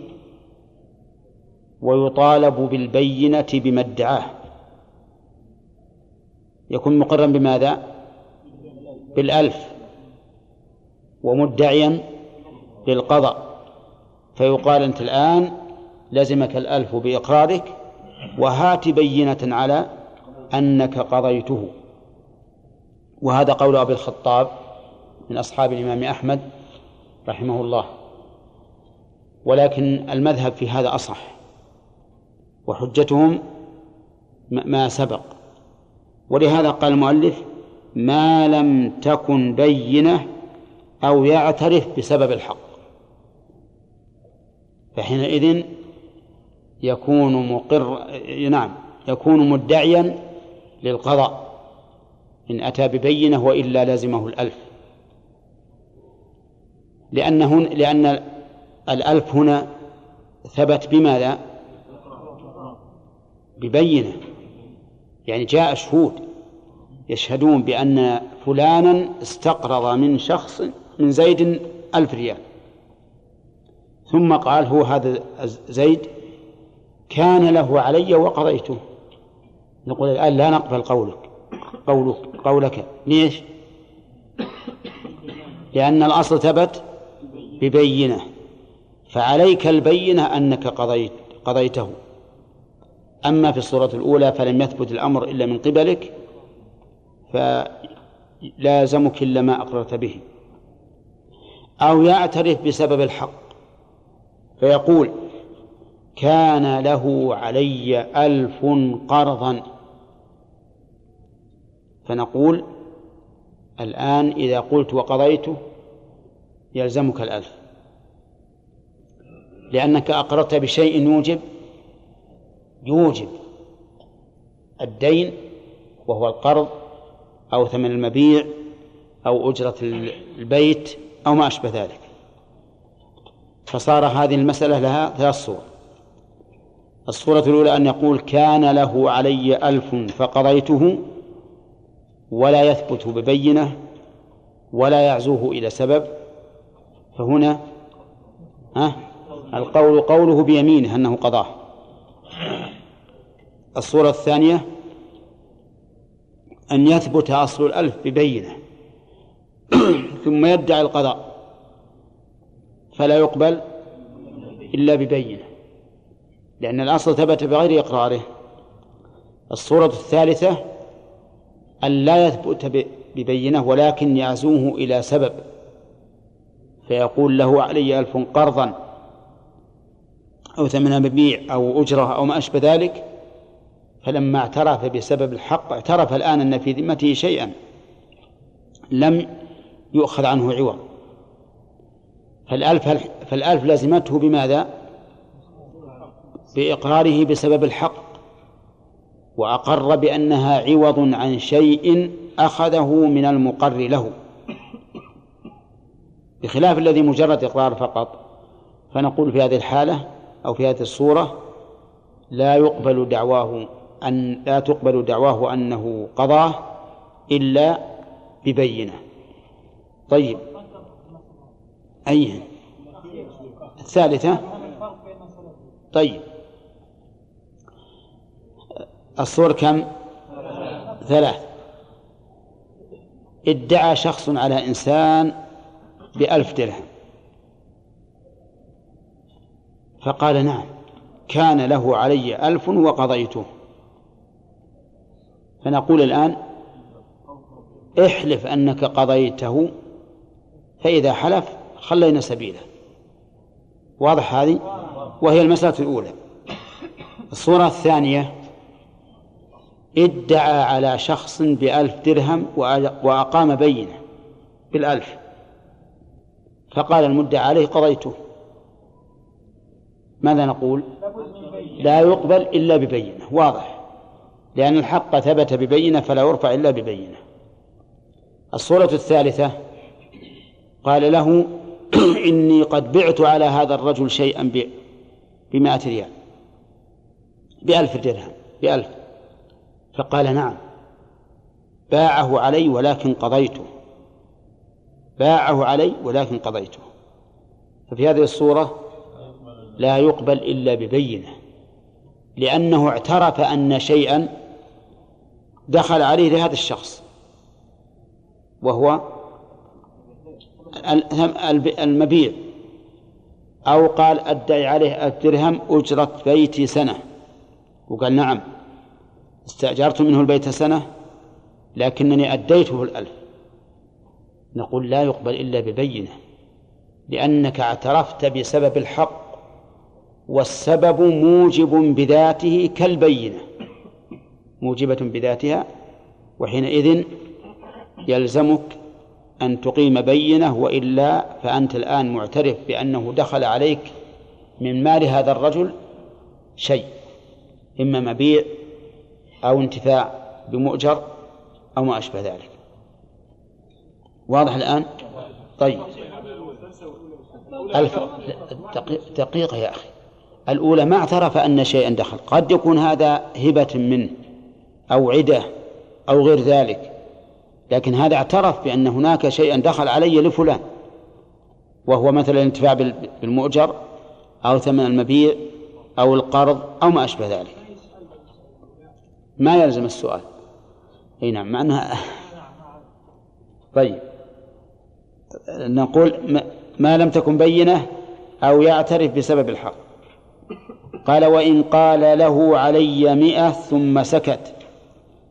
Speaker 1: ويطالب بالبينة بما ادعاه. يكون مقرا بماذا؟ بالألف. ومدعيا بالقضاء فيقال أنت الآن لزمك الألف بإقرارك وهات بينة على أنك قضيته. وهذا قول أبي الخطاب من أصحاب الإمام أحمد رحمه الله. ولكن المذهب في هذا أصح وحجتهم ما سبق. ولهذا قال المؤلف ما لم تكن بينة أو يعترف بسبب الحق. فحينئذ يكون مقر نعم يكون مدعيا للقضاء. إن أتى ببينة وإلا لازمه الألف. لأنه لأن الألف هنا ثبت بماذا؟ ببينة. يعني جاء شهود يشهدون بأن فلانا استقرض من شخص من زيد ألف ريال. ثم قال هو هذا زيد كان له علي وقضيته. نقول الآن لا نقبل قولك قولك قولك. ليش؟ لأن الأصل ثبت ببينة فعليك البينة أنك قضيت قضيته. أما في الصورة الأولى فلم يثبت الأمر إلا من قبلك فلازمك إلا ما أقررت به. أو يعترف بسبب الحق فيقول كان له علي ألف قرضا. فنقول الآن إذا قلت وقضيته يلزمك الألف لأنك أقررت بشيء يوجب يوجب الدين وهو القرض أو ثمن المبيع أو أجرة البيت أو ما أشبه ذلك. فصار هذه المسألة لها ثلاث صور. الصورة الأولى أن يقول كان له علي ألف فقضيته ولا يثبت ببينة ولا يعزوه إلى سبب. فهنا القول قوله بيمينه أنه قضاه. الصورة الثانية أن يثبت أصل الألف ببينة. ثم يدعي القضاء فلا يقبل إلا ببينة. لأن الأصل ثبت بغير إقراره. الصورة الثالثة أن لا يثبت ببينة ولكن يعزوه إلى سبب. فيقول له علي ألف قرضا أو ثمن مبيع أو أجرة أو ما أشبه ذلك. فلما اعترف بسبب الحق اعترف الآن أن في ذمته شيئا لم يؤخذ عنه عوض. فالألف فالألف لازمته بماذا؟ بإقراره بسبب الحق. وأقر بأنها عوض عن شيء أخذه من المقر له. بخلاف الذي مجرد إقرار فقط. فنقول في هذه الحالة أو في هذه الصورة لا يقبل دعواه أن لا تقبل دعواه أنه قضاه إلا ببينة. طيب. أي؟ الثالثة؟ طيب. الصور كم؟ ثلاث. ادعى شخص على إنسان بألف درهم. فقال نعم. كان له علي ألف وقضيته. فنقول الآن احلف أنك قضيته فإذا حلف خلينا سبيله. واضح هذه؟ وهي المسألة الأولى. الصورة الثانية ادعى على شخص بألف درهم وأقام بينة بالألف. فقال المدعى عليه قضيته. ماذا نقول؟ لا يقبل إلا ببينة. واضح. لأن الحق ثبت ببينة فلا يرفع إلا ببينة. الصورة الثالثة قال له إني قد بعت على هذا الرجل شيئا بمائة ريال. بألف درهم بألف. فقال نعم. باعه علي ولكن قضيته. باعه علي ولكن قضيته. ففي هذه الصورة لا يقبل إلا ببينة لأنه اعترف أن شيئا دخل عليه لهذا الشخص. وهو المبيع. أو قال أدعي عليه الدرهم أجرة بيتي سنة. وقال نعم استأجرت منه البيت سنة لكنني أديته الألف. نقول لا يقبل إلا ببينة لأنك اعترفت بسبب الحق والسبب موجب بذاته كالبينة. موجبة بذاتها وحينئذ يلزمك أن تقيم بينة وإلا فأنت الآن معترف بأنه دخل عليك من مال هذا الرجل شيء إما مبيع أو انتفاع بمؤجر أو ما أشبه ذلك. واضح الآن؟ طيب. الف... دقيقة يا أخي. الأولى ما اعترف أن شيئا دخل. قد يكون هذا هبة منه أو عدة أو غير ذلك. لكن هذا اعترف بأن هناك شيئا دخل علي لفلان وهو مثلا الانتفاع بالمؤجر أو ثمن المبيع أو القرض أو ما أشبه ذلك. ما يلزم السؤال؟ إي نعم مع انها طيب. نقول ما لم تكن بينة أو يعترف بسبب الحق. قال وإن قال له علي مئة ثم سكت.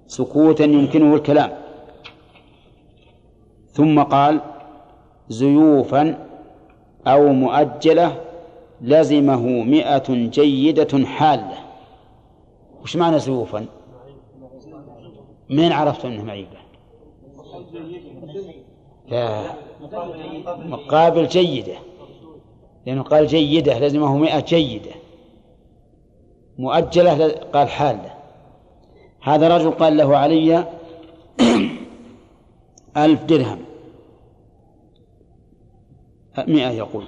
Speaker 1: سكوتا يمكنه الكلام. ثم قال زيوفا أو مؤجلة لزمه مئة جيدة حالة. وش معنى زيوفا؟ من عرفت أنه معيبة لا. مقابل جيدة. لأنه قال جيدة لازمه مئة جيدة. مؤجلة قال حالة. هذا رجل قال له علي ألف درهم. مئة يقول.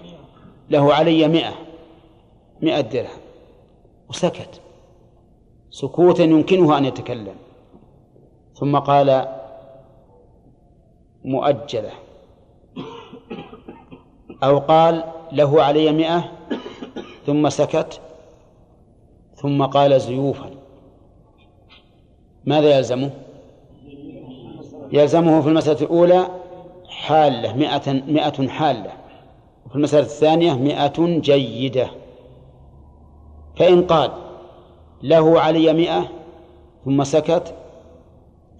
Speaker 1: له علي مئة. مئة درهم. وسكت. سكوتا يمكنه أن يتكلم. ثم قال مؤجلة. أو قال له علي مئة. ثم سكت. ثم قال زيوفا. ماذا يلزمه؟ يلزمه في المسألة الأولى حالة مئة, مئة حالة. وفي المسألة الثانية مئة جيدة. فإن قال له علي مئة ثم سكت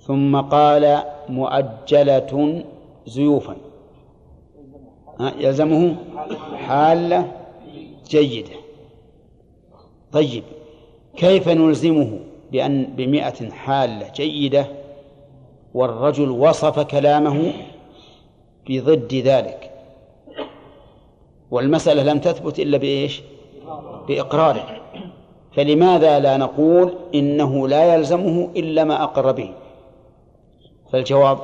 Speaker 1: ثم قال مؤجلة زيوفا. يلزمه حالة جيدة. طيب كيف نلزمه؟ بأن بمئة حالة جيدة والرجل وصف كلامه بضد ذلك. والمسألة لم تثبت إلا بإيش؟ بإقراره. فلماذا لا نقول إنه لا يلزمه إلا ما أقر به؟ فالجواب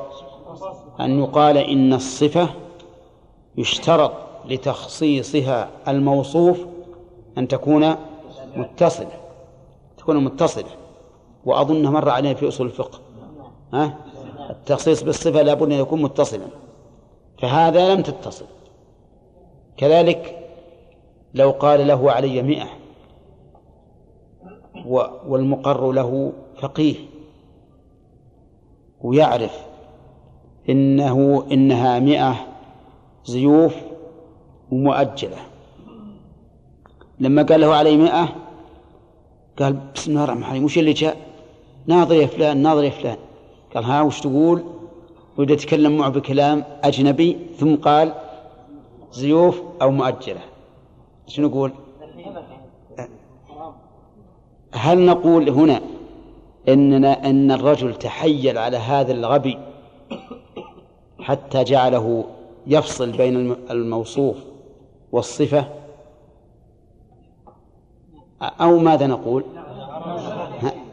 Speaker 1: أن يقال إن الصفة يشترط لتخصيصها الموصوف أن تكون متصلة تكون متصلة. وأظن مر علينا في أصول الفقه. ها؟ التخصيص بالصفة لابد أن يكون متصلا. فهذا لم تتصل. كذلك لو قال له علي مئة والمقر له فقيه ويعرف إنه إنها مئة زيوف ومؤجلة. لما قال له علي مئة قال بسم الله الرحمن الرحيم وش اللي جاء؟ ناظر يا فلان ناظر يا فلان. قال ها وش تقول؟ وبدأ يتكلم معه بكلام أجنبي ثم قال زيوف أو مؤجلة. شنو نقول هل نقول هنا إننا إن الرجل تحيل على هذا الغبي حتى جعله يفصل بين الموصوف والصفة؟ أو ماذا نقول؟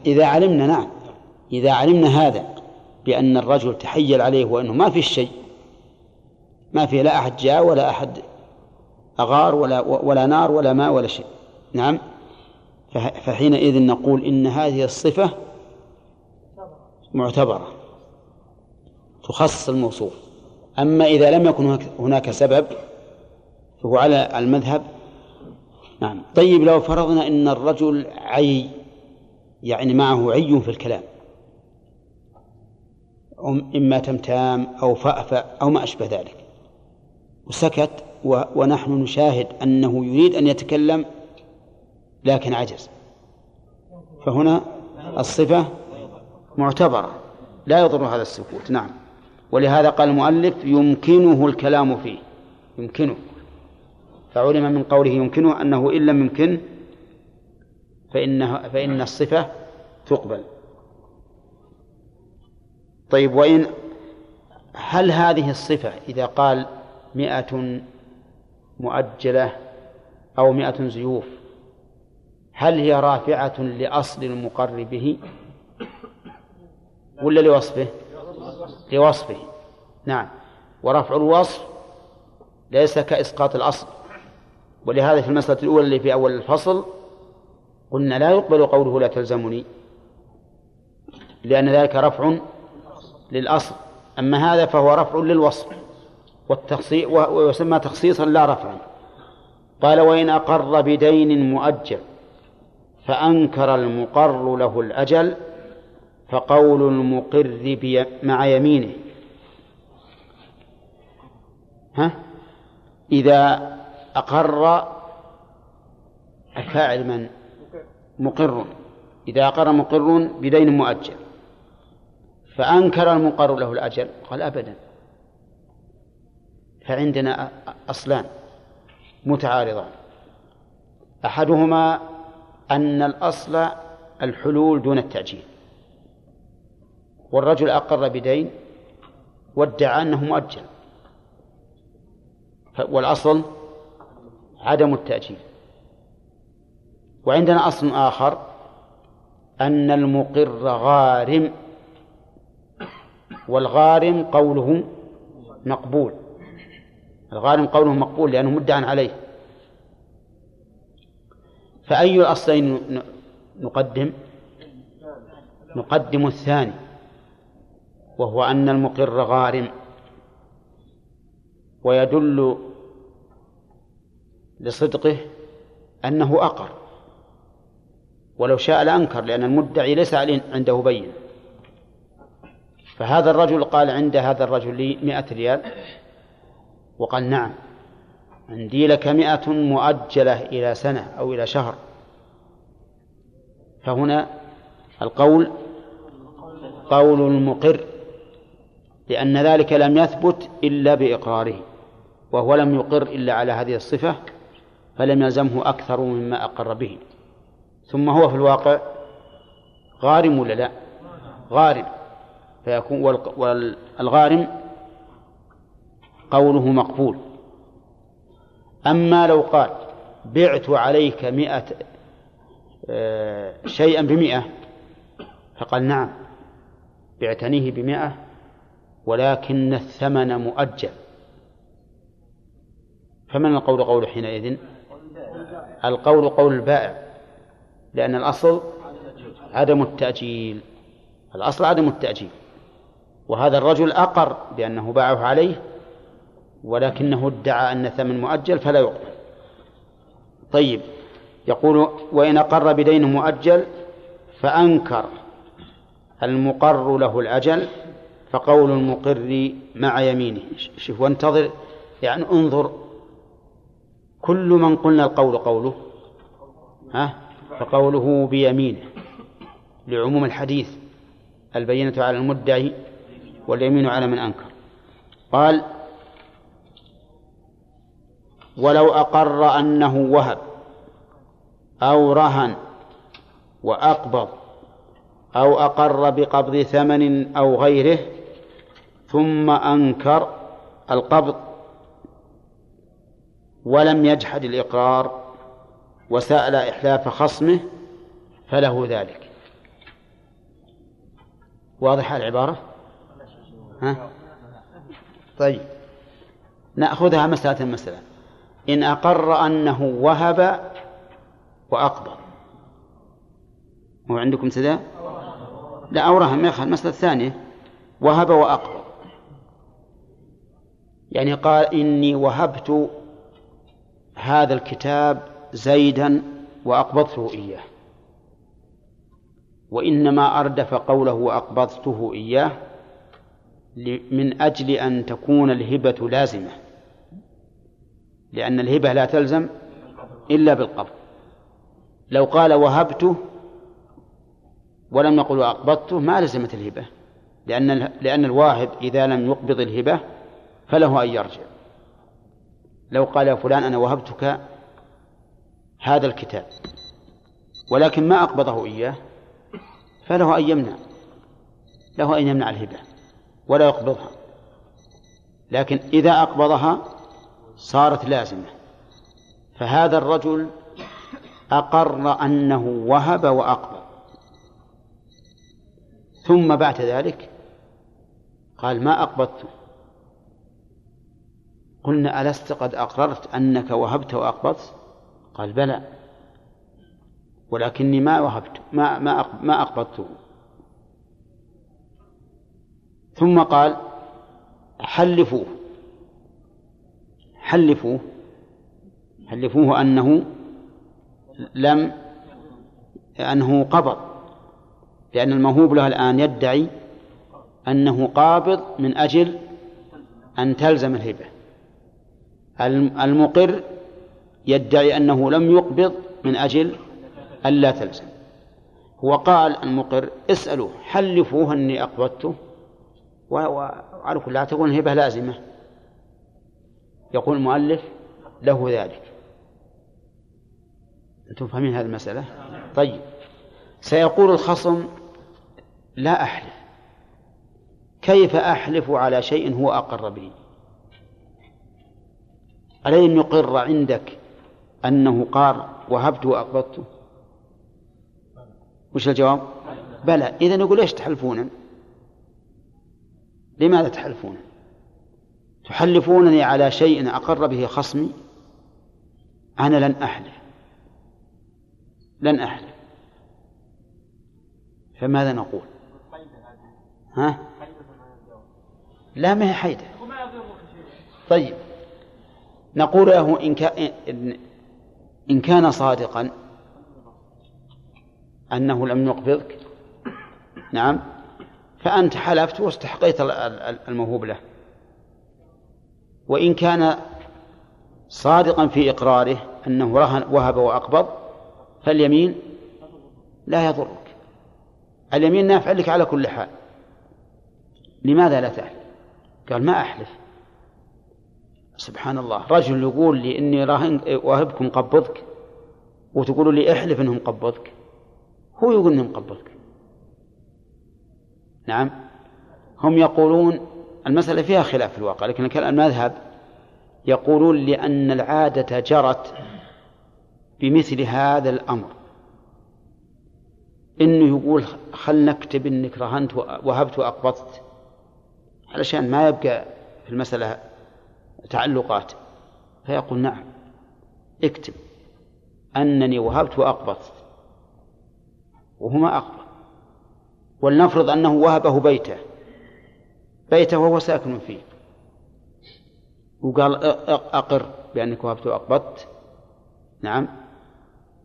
Speaker 1: إذا علمنا نعم إذا علمنا هذا بأن الرجل تحيل عليه وأنه ما في شيء ما في لا أحد جاء ولا أحد أغار ولا ولا نار ولا ماء ولا شيء. نعم. فحينئذ نقول إن هذه الصفة معتبرة تخصص الموصوف. أما إذا لم يكن هناك سبب فهو على المذهب. نعم. طيب لو فرضنا أن الرجل عي يعني معه عي في الكلام. إما تمتام أو فأفأ أو ما أشبه ذلك. وسكت ونحن نشاهد أنه يريد أن يتكلم لكن عجز. فهنا الصفة معتبرة. لا يضر هذا السكوت. نعم. ولهذا قال المؤلف يمكنه الكلام فيه. يمكنه. فعلم من قوله يمكنه أنه إن لم يمكن فإنه فإن الصفة تقبل. طيب وإن هل هذه الصفة إذا قال مئة مؤجلة أو مئة زيوف هل هي رافعة لأصل المقر به ولا لوصفه؟ لوصفه. نعم. ورفع الوصف ليس كإسقاط الأصل. ولهذا في المسألة الأولى اللي في أول الفصل قلنا لا يقبل قوله لا تلزمني لأن ذلك رفع للأصل. أما هذا فهو رفع للوصف ويسمى تخصيصا لا رفعا. قال وإن أقر بدين مؤجل فأنكر المقر له الأجل فقول المقر مع يمينه. ها؟ إذا أقر الفاعل من؟ مقر. إذا أقر مقر بدين مؤجل. فأنكر المقر له الأجل. قال أبدا. فعندنا أصلان متعارضان. أحدهما أن الأصل الحلول دون التأجيل والرجل أقر بدين وادعى أنه مؤجل. والأصل عدم التأجيل وعندنا أصل آخر أن المقر غارم والغارم قوله مقبول. الغارم قوله مقبول لأنه مدعى عليه. فأي الأصلين نقدم؟ نقدم الثاني وهو أن المقر غارم. ويدل لصدقه أنه أقر. ولو شاء لأنكر لأن المدعي ليس عنده بين. فهذا الرجل قال عند هذا الرجل لي مئة ريال. وقال نعم عندي لك مئة مؤجلة إلى سنة أو إلى شهر. فهنا القول قول المقر لأن ذلك لم يثبت إلا بإقراره وهو لم يقر إلا على هذه الصفة فلم يلزمه أكثر مما أقر به. ثم هو في الواقع غارم ولا لا؟ غارم. فيكون والغارم قوله مقبول. أما لو قال بعت عليك مئة آه، شيئا بمئة فقال نعم بعتنيه بمئة ولكن الثمن مؤجل. فمن القول قول حينئذ؟ القول قول البائع. لأن الأصل عدم التأجيل. الأصل عدم التأجيل. وهذا الرجل أقر بأنه باعه عليه ولكنه ادعى أن ثمن مؤجل فلا يقبل. طيب يقول وإن أقر بدين مؤجل فأنكر المقر له الأجل فقول المقر مع يمينه. شوف وانتظر يعني انظر كل من قلنا القول قوله ها؟ فقوله بيمينه لعموم الحديث البينة على المدعي واليمين على من أنكر. قال ولو أقر أنه وهب أو رهن وأقبض أو أقر بقبض ثمن أو غيره ثم أنكر القبض ولم يجحد الإقرار وسأل إحلاف خصمه فله ذلك. واضحة العبارة؟ ها؟ طيب. نأخذها مسألة مسألة. إن أقر أنه وهب وأقبض. هو عندكم سداء لا أورها ما يخل المسألة الثانية. وهب وأقبض. يعني قال إني وهبت هذا الكتاب زيدا وأقبضته إياه. وإنما أردف قوله وأقبضته إياه من أجل أن تكون الهبة لازمة. لأن الهبة لا تلزم إلا بالقبض. لو قال وهبته ولم يقل وأقبضته ما لزمت الهبة. لأن لأن الواهب إذا لم يقبض الهبة فله أن يرجع. لو قال فلان أنا وهبتك هذا الكتاب. ولكن ما أقبضه إياه فله أن يمنع. له أن يمنع الهبة ولا يقبضها. لكن إذا أقبضها صارت لازمة. فهذا الرجل أقر أنه وهب وأقبض. ثم بعد ذلك قال ما أقبضت. قلنا ألست قد أقررت أنك وهبت وأقبضت؟ قال بلى. ولكني ما وهبت ما ما ما أقبضته ثم قال حلفوه. حلفوه. حلفوه أنه لم أنه قبض. لأن الموهوب له الآن يدعي أنه قابض من أجل أن تلزم الهبة. المقر يدعي أنه لم يقبض من أجل ألا تلزم. هو قال المقر اسألوا حلفوه أني أقبضته؟ وعلى كل تكون الهبة لازمة. يقول المؤلف له ذلك. أنتم فاهمين هذه المسألة؟ طيب. سيقول الخصم لا أحلف. كيف أحلف على شيء هو أقر به؟ ألين يقر عندك أنه قال وهبت وأقبضت. وش الجواب؟ بلى. إذا يقول ليش تحلفون؟ لماذا تحلفون؟ تحلفونني على شيء أقر به خصمي؟ أنا لن أحلف. لن أحلف. فماذا نقول؟ ها؟ لا ما هي حيدة. طيب. نقول له إن كان إن كان صادقا أنه لم يقبضك نعم فأنت حلفت واستحقيت الموهوب له. وإن كان صادقا في إقراره أنه رهن وهب وأقبض فاليمين لا يضرك. اليمين نافع لك على كل حال. لماذا لا تحلف؟ قال ما أحلف. سبحان الله. رجل يقول لي إني راهن واهبكم قبضك وتقولوا لي احلف إنهم قبضك. هو يقول إنهم قبضك. نعم. هم يقولون المسألة فيها خلاف في الواقع لكن المذهب يقولون لأن العادة جرت بمثل هذا الأمر. إنه يقول خل نكتب إنك رهنت وهبت وأقبضت علشان ما يبقى في المسألة تعلقات فيقول نعم. اكتب. أنني وهبت وأقبضت. وهما أقبض. ولنفرض أنه وهبه بيته. بيته وهو ساكن فيه. وقال أقر بأنك وهبت وأقبضت. نعم.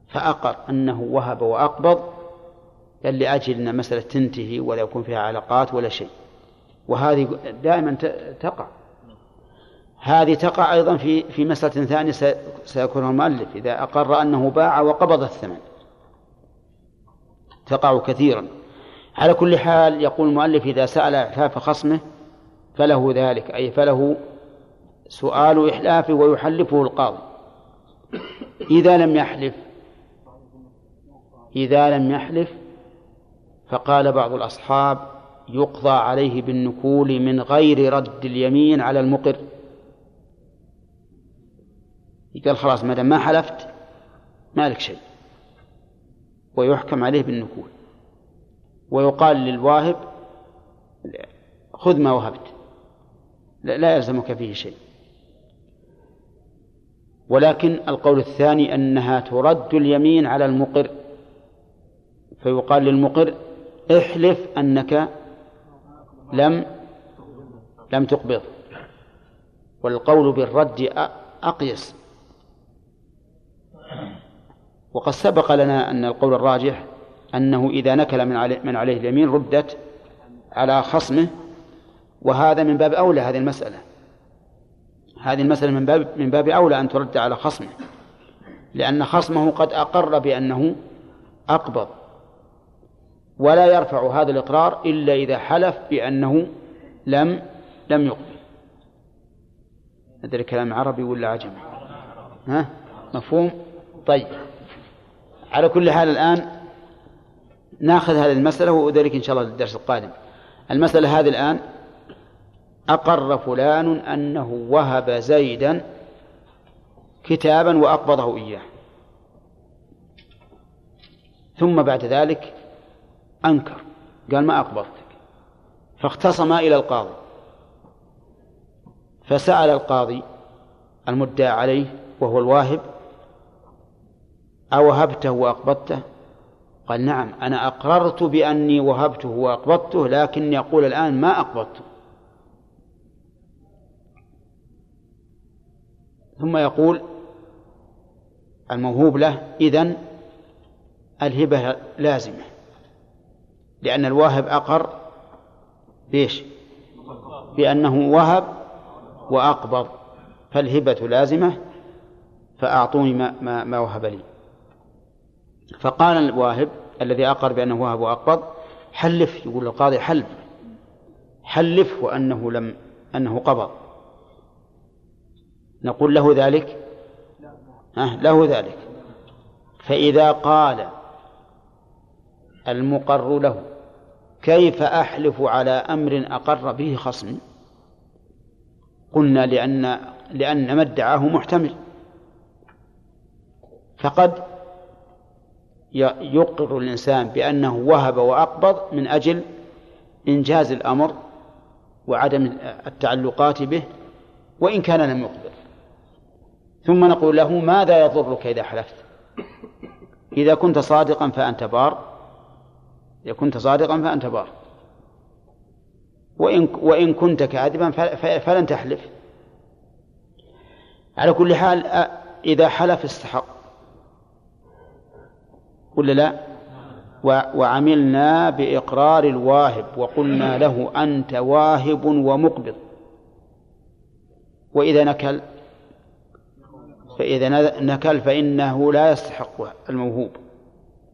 Speaker 1: فأقر أنه وهب وأقبض. قال لأجل أن مسألة تنتهي ولا يكون فيها علاقات ولا شيء. وهذه دائما تقع. هذه تقع أيضا في في مسألة ثانية سيكونها المؤلف إذا أقر أنه باع وقبض الثمن. تقع كثيرا. على كل حال يقول المؤلف إذا سأل إحلاف خصمه فله ذلك أي فله سؤال إحلافه ويحلفه القاضي. إذا لم يحلف إذا لم يحلف فقال بعض الأصحاب يقضى عليه بالنكول من غير رد اليمين على المقر. قال خلاص ما دام ما حلفت ما لك شيء. ويحكم عليه بالنكول ويقال للواهب خذ ما وهبت. لا يلزمك فيه شيء. ولكن القول الثاني أنها ترد اليمين على المقر. فيقال للمقر احلف أنك لم لم تقبض. والقول بالرد أقيس. وقد سبق لنا أن القول الراجح أنه إذا نكل من عليه, من عليه اليمين ردت على خصمه وهذا من باب أولى هذه المسألة. هذه المسألة من باب من باب أولى أن ترد على خصمه لأن خصمه قد أقر بأنه أقبض. ولا يرفع هذا الإقرار إلا إذا حلف بأنه لم لم يقبل. أدري كلام عربي ولا عجمي؟ ها؟ مفهوم؟ طيب. على كل حال الآن ناخذ هذه المسألة وذلك إن شاء الله للدرس القادم. المسألة هذه الآن أقر فلان أنه وهب زيدا كتابا وأقبضه إياه. ثم بعد ذلك أنكر قال ما أقبضتك؟ فاختصما إلى القاضي. فسأل القاضي المدعى عليه وهو الواهب أوهبته وأقبضته؟ قال نعم أنا أقررت بأني وهبته وأقبضته لكني أقول الآن ما أقبضته. ثم يقول الموهوب له إذن الهبة لازمة لأن الواهب أقر بإيش؟ بأنه وهب وأقبض فالهبة لازمة فأعطوني ما, ما, ما وهب لي. فقال الواهب الذي أقر بأنه وهب وأقبض حلف يقول القاضي حلف حلف وأنه لم أنه قبض. نقول له ذلك؟ أه له ذلك. فإذا قال المقر له كيف أحلف على أمر أقر به خصمي قلنا لأن لأن ما ادعاه محتمل. فقد يقر الإنسان بأنه وهب وأقبض من أجل إنجاز الأمر وعدم التعلقات به وإن كان لم يقبض ثم نقول له ماذا يضرك إذا حلفت؟ إذا كنت صادقا فأنت بار. إذا كنت صادقا فأنت بار. وإن وإن كنت كاذبا فلن تحلف. على كل حال إذا حلف استحق. ولا لا؟ وعملنا بإقرار الواهب وقلنا له أنت واهب ومقبض. وإذا نكل فإذا نكل فإنه لا يستحق الموهوب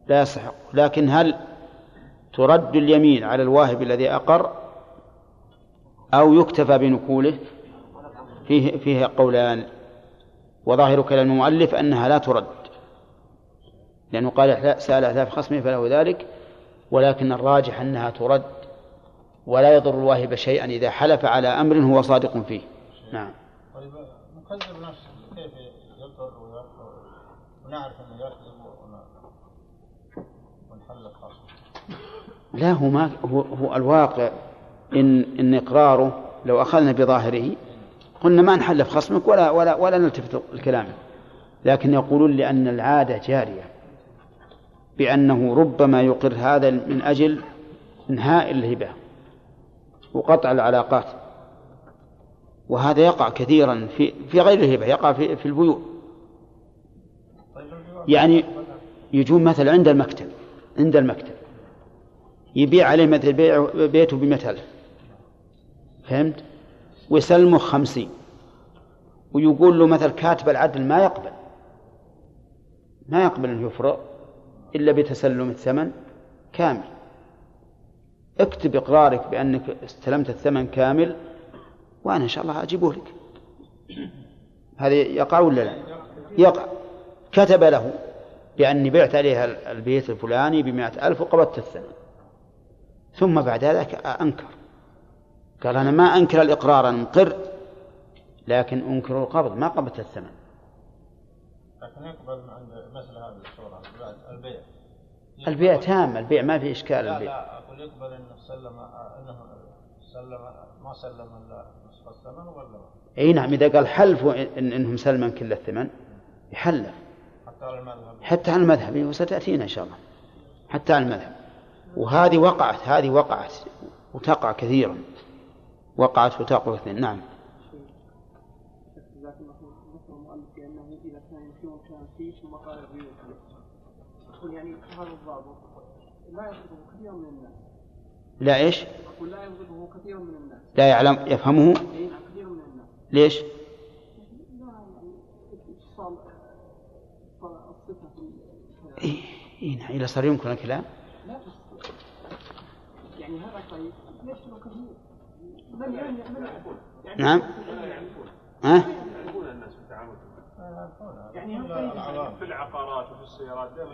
Speaker 1: لا يستحق. لكن هل ترد اليمين على الواهب الذي أقر؟ أو يكتفى بنقوله؟ فيه فيه قولان. وظاهر كلام المؤلف أنها لا ترد. لأنه قال سأل أهداف خصمه فله ذلك ولكن الراجح أنها ترد ولا يضر الواهب شيئا إذا حلف على أمر هو صادق فيه. نعم.
Speaker 2: طيب مكذب نفسه كيف ونعرف أنه يكذب ونحل الخاص
Speaker 1: لا هو ما هو, هو الواقع ان إن إقراره لو أخذنا بظاهره قلنا ما نحلف خصمك ولا ولا ولا نلتفت لكلامك. لكن يقولون لأن العادة جارية. بأنه ربما يقر هذا من أجل إنهاء الهبة وقطع العلاقات. وهذا يقع كثيرا في في غير الهبة يقع في في البيوع. يعني يجون مثلا عند المكتب عند المكتب. يبيع عليه مثل بيته ألف فهمت؟ ويسلمه خمسين. ويقول له مثل كاتب العدل ما يقبل. ما يقبل أن يفرغ. إلا بتسلم الثمن كامل. اكتب إقرارك بأنك استلمت الثمن كامل وأنا إن شاء الله أجيبه لك. هذا يقع ولا لا؟ يقع. كتب له بأني بعت عليها البيت الفلاني بمائة ألف وقبضت الثمن. ثم بعد ذلك أنكر. قال أنا ما أنكر الإقرار أنا مقر لكن أنكر القبض ما قبضت الثمن.
Speaker 2: لكن يقبل عند مثل هذه الصورة البيع
Speaker 1: البيع. تام البيع ما في إشكال
Speaker 2: لا
Speaker 1: البيع.
Speaker 2: لا أقول يقبل أنه سلم أنه سلم ما سلم إلا نصف الثمن ولا
Speaker 1: إي نعم إذا قال حلف إن إنهم سلما كل الثمن يحلف.
Speaker 2: حتى على المذهب.
Speaker 1: حتى على المذهب وستأتينا إن شاء الله. حتى على المذهب. وهذه وقعت هذه وقعت وتقع كثيرا. وقعت وتقع اثنين نعم
Speaker 3: ذاك ذكر المؤلف بانه اذا كان يمكنه كان فيه ثم قال البيوت يعني هذا الضابط. لا يطلبه كثير من الناس.
Speaker 1: لا
Speaker 3: إيش؟ لا يغضبه كثير من الناس.
Speaker 1: لا يعلم يفهمه؟
Speaker 3: اي نعم كثير من الناس.
Speaker 1: ليش؟
Speaker 3: لا يعني اتصال. اتصال الصفه في
Speaker 1: اي إيه نعم اذا صار يمكن الكلام؟
Speaker 3: لا يعني هذا طيب. ليش له كثير من يعني من يعرفون
Speaker 1: نعم.
Speaker 3: من يعرفون
Speaker 1: ها؟
Speaker 4: يعرفون الناس في التعامل
Speaker 3: يعني
Speaker 4: في العقارات وفي السيارات دائما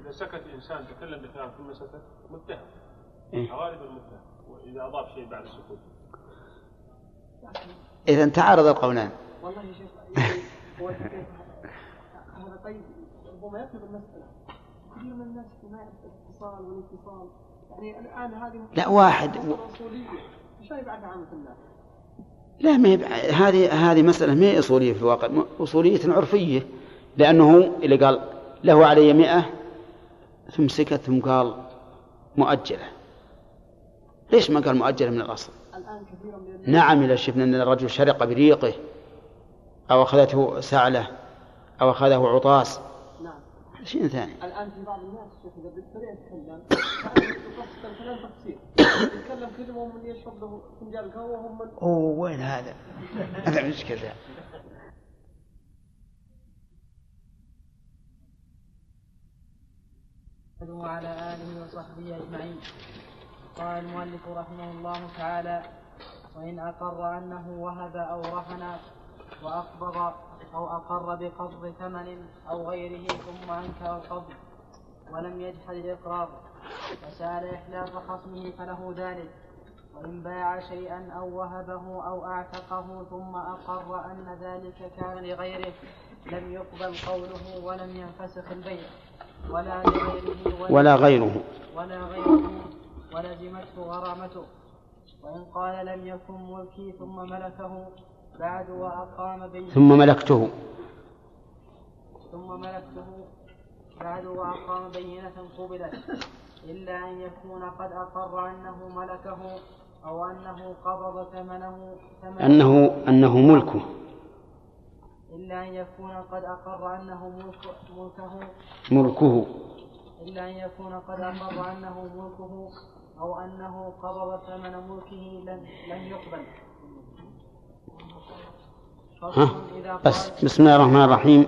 Speaker 4: إذا سكت انسان تكلم بكلام ثم سكت متهم.
Speaker 1: إيه.
Speaker 4: غالبا متهم وإذا أضاف شيء بعد السكوت.
Speaker 1: إذا تعارض القولان.
Speaker 3: والله يا شيخ هو كيف هذا طيب. ربما يطلب المسألة كثير من الناس ما يعرف الاتصال والانفصال يعني الآن هذه
Speaker 1: لا واحد.
Speaker 3: مش يبعد عامة الناس.
Speaker 1: لا ما هذه هذه مسألة ما هي أصولية في الواقع أصولية عرفية لأنه اللي قال له علي مئة ثم سكت ثم قال مؤجلة. ليش ما قال مؤجلة من الأصل؟ نعم إذا شفنا أن الرجل شرق بريقه أو أخذته سعلة أو أخذه عطاس شيء ثاني.
Speaker 3: الآن في بعض الناس شيخ إذا بدأ يتكلم الكلام تقصير يتكلم كلمة ومن يشرب له فنجان قهوة وهم من
Speaker 1: أوه وين هذا؟ هذا مشكلة
Speaker 5: وعلى آله وصحبه أجمعين. قال المؤلف رحمه الله تعالى وإن أقر أنه وهب أو رهن وأقبض أو أقر بقبض ثمن أو غيره ثم أنكر القبض ولم يجحد الإقرار فسأل إحلاف خصمه فله ذلك وإن باع شيئا أو وهبه أو أعتقه ثم أقر أن ذلك كان لغيره لم يقبل قوله ولم ينفسخ البيع ولا لغيره
Speaker 1: ولا غيره.
Speaker 5: ولا غيره ولزمته غرامته وإن قال لم يكن ملكي ثم ملكه بعد وأقام بينة
Speaker 1: ثم ملكته.
Speaker 5: ثم ملكته. بعد وأقام بينة قبلت. إلا أن يكون قد أقر أنه ملكه أو أنه قبض ثمنه ثمنه.
Speaker 1: أنه أنه ملكه.
Speaker 5: إلا أن يكون قد أقر أنه ملك ملكه.
Speaker 1: ملكه.
Speaker 5: إلا أن يكون قد أقر أنه ملكه أو أنه قبض ثمن ملكه لن لن يقبل.
Speaker 1: ها؟ بس. بسم الله الرحمن الرحيم.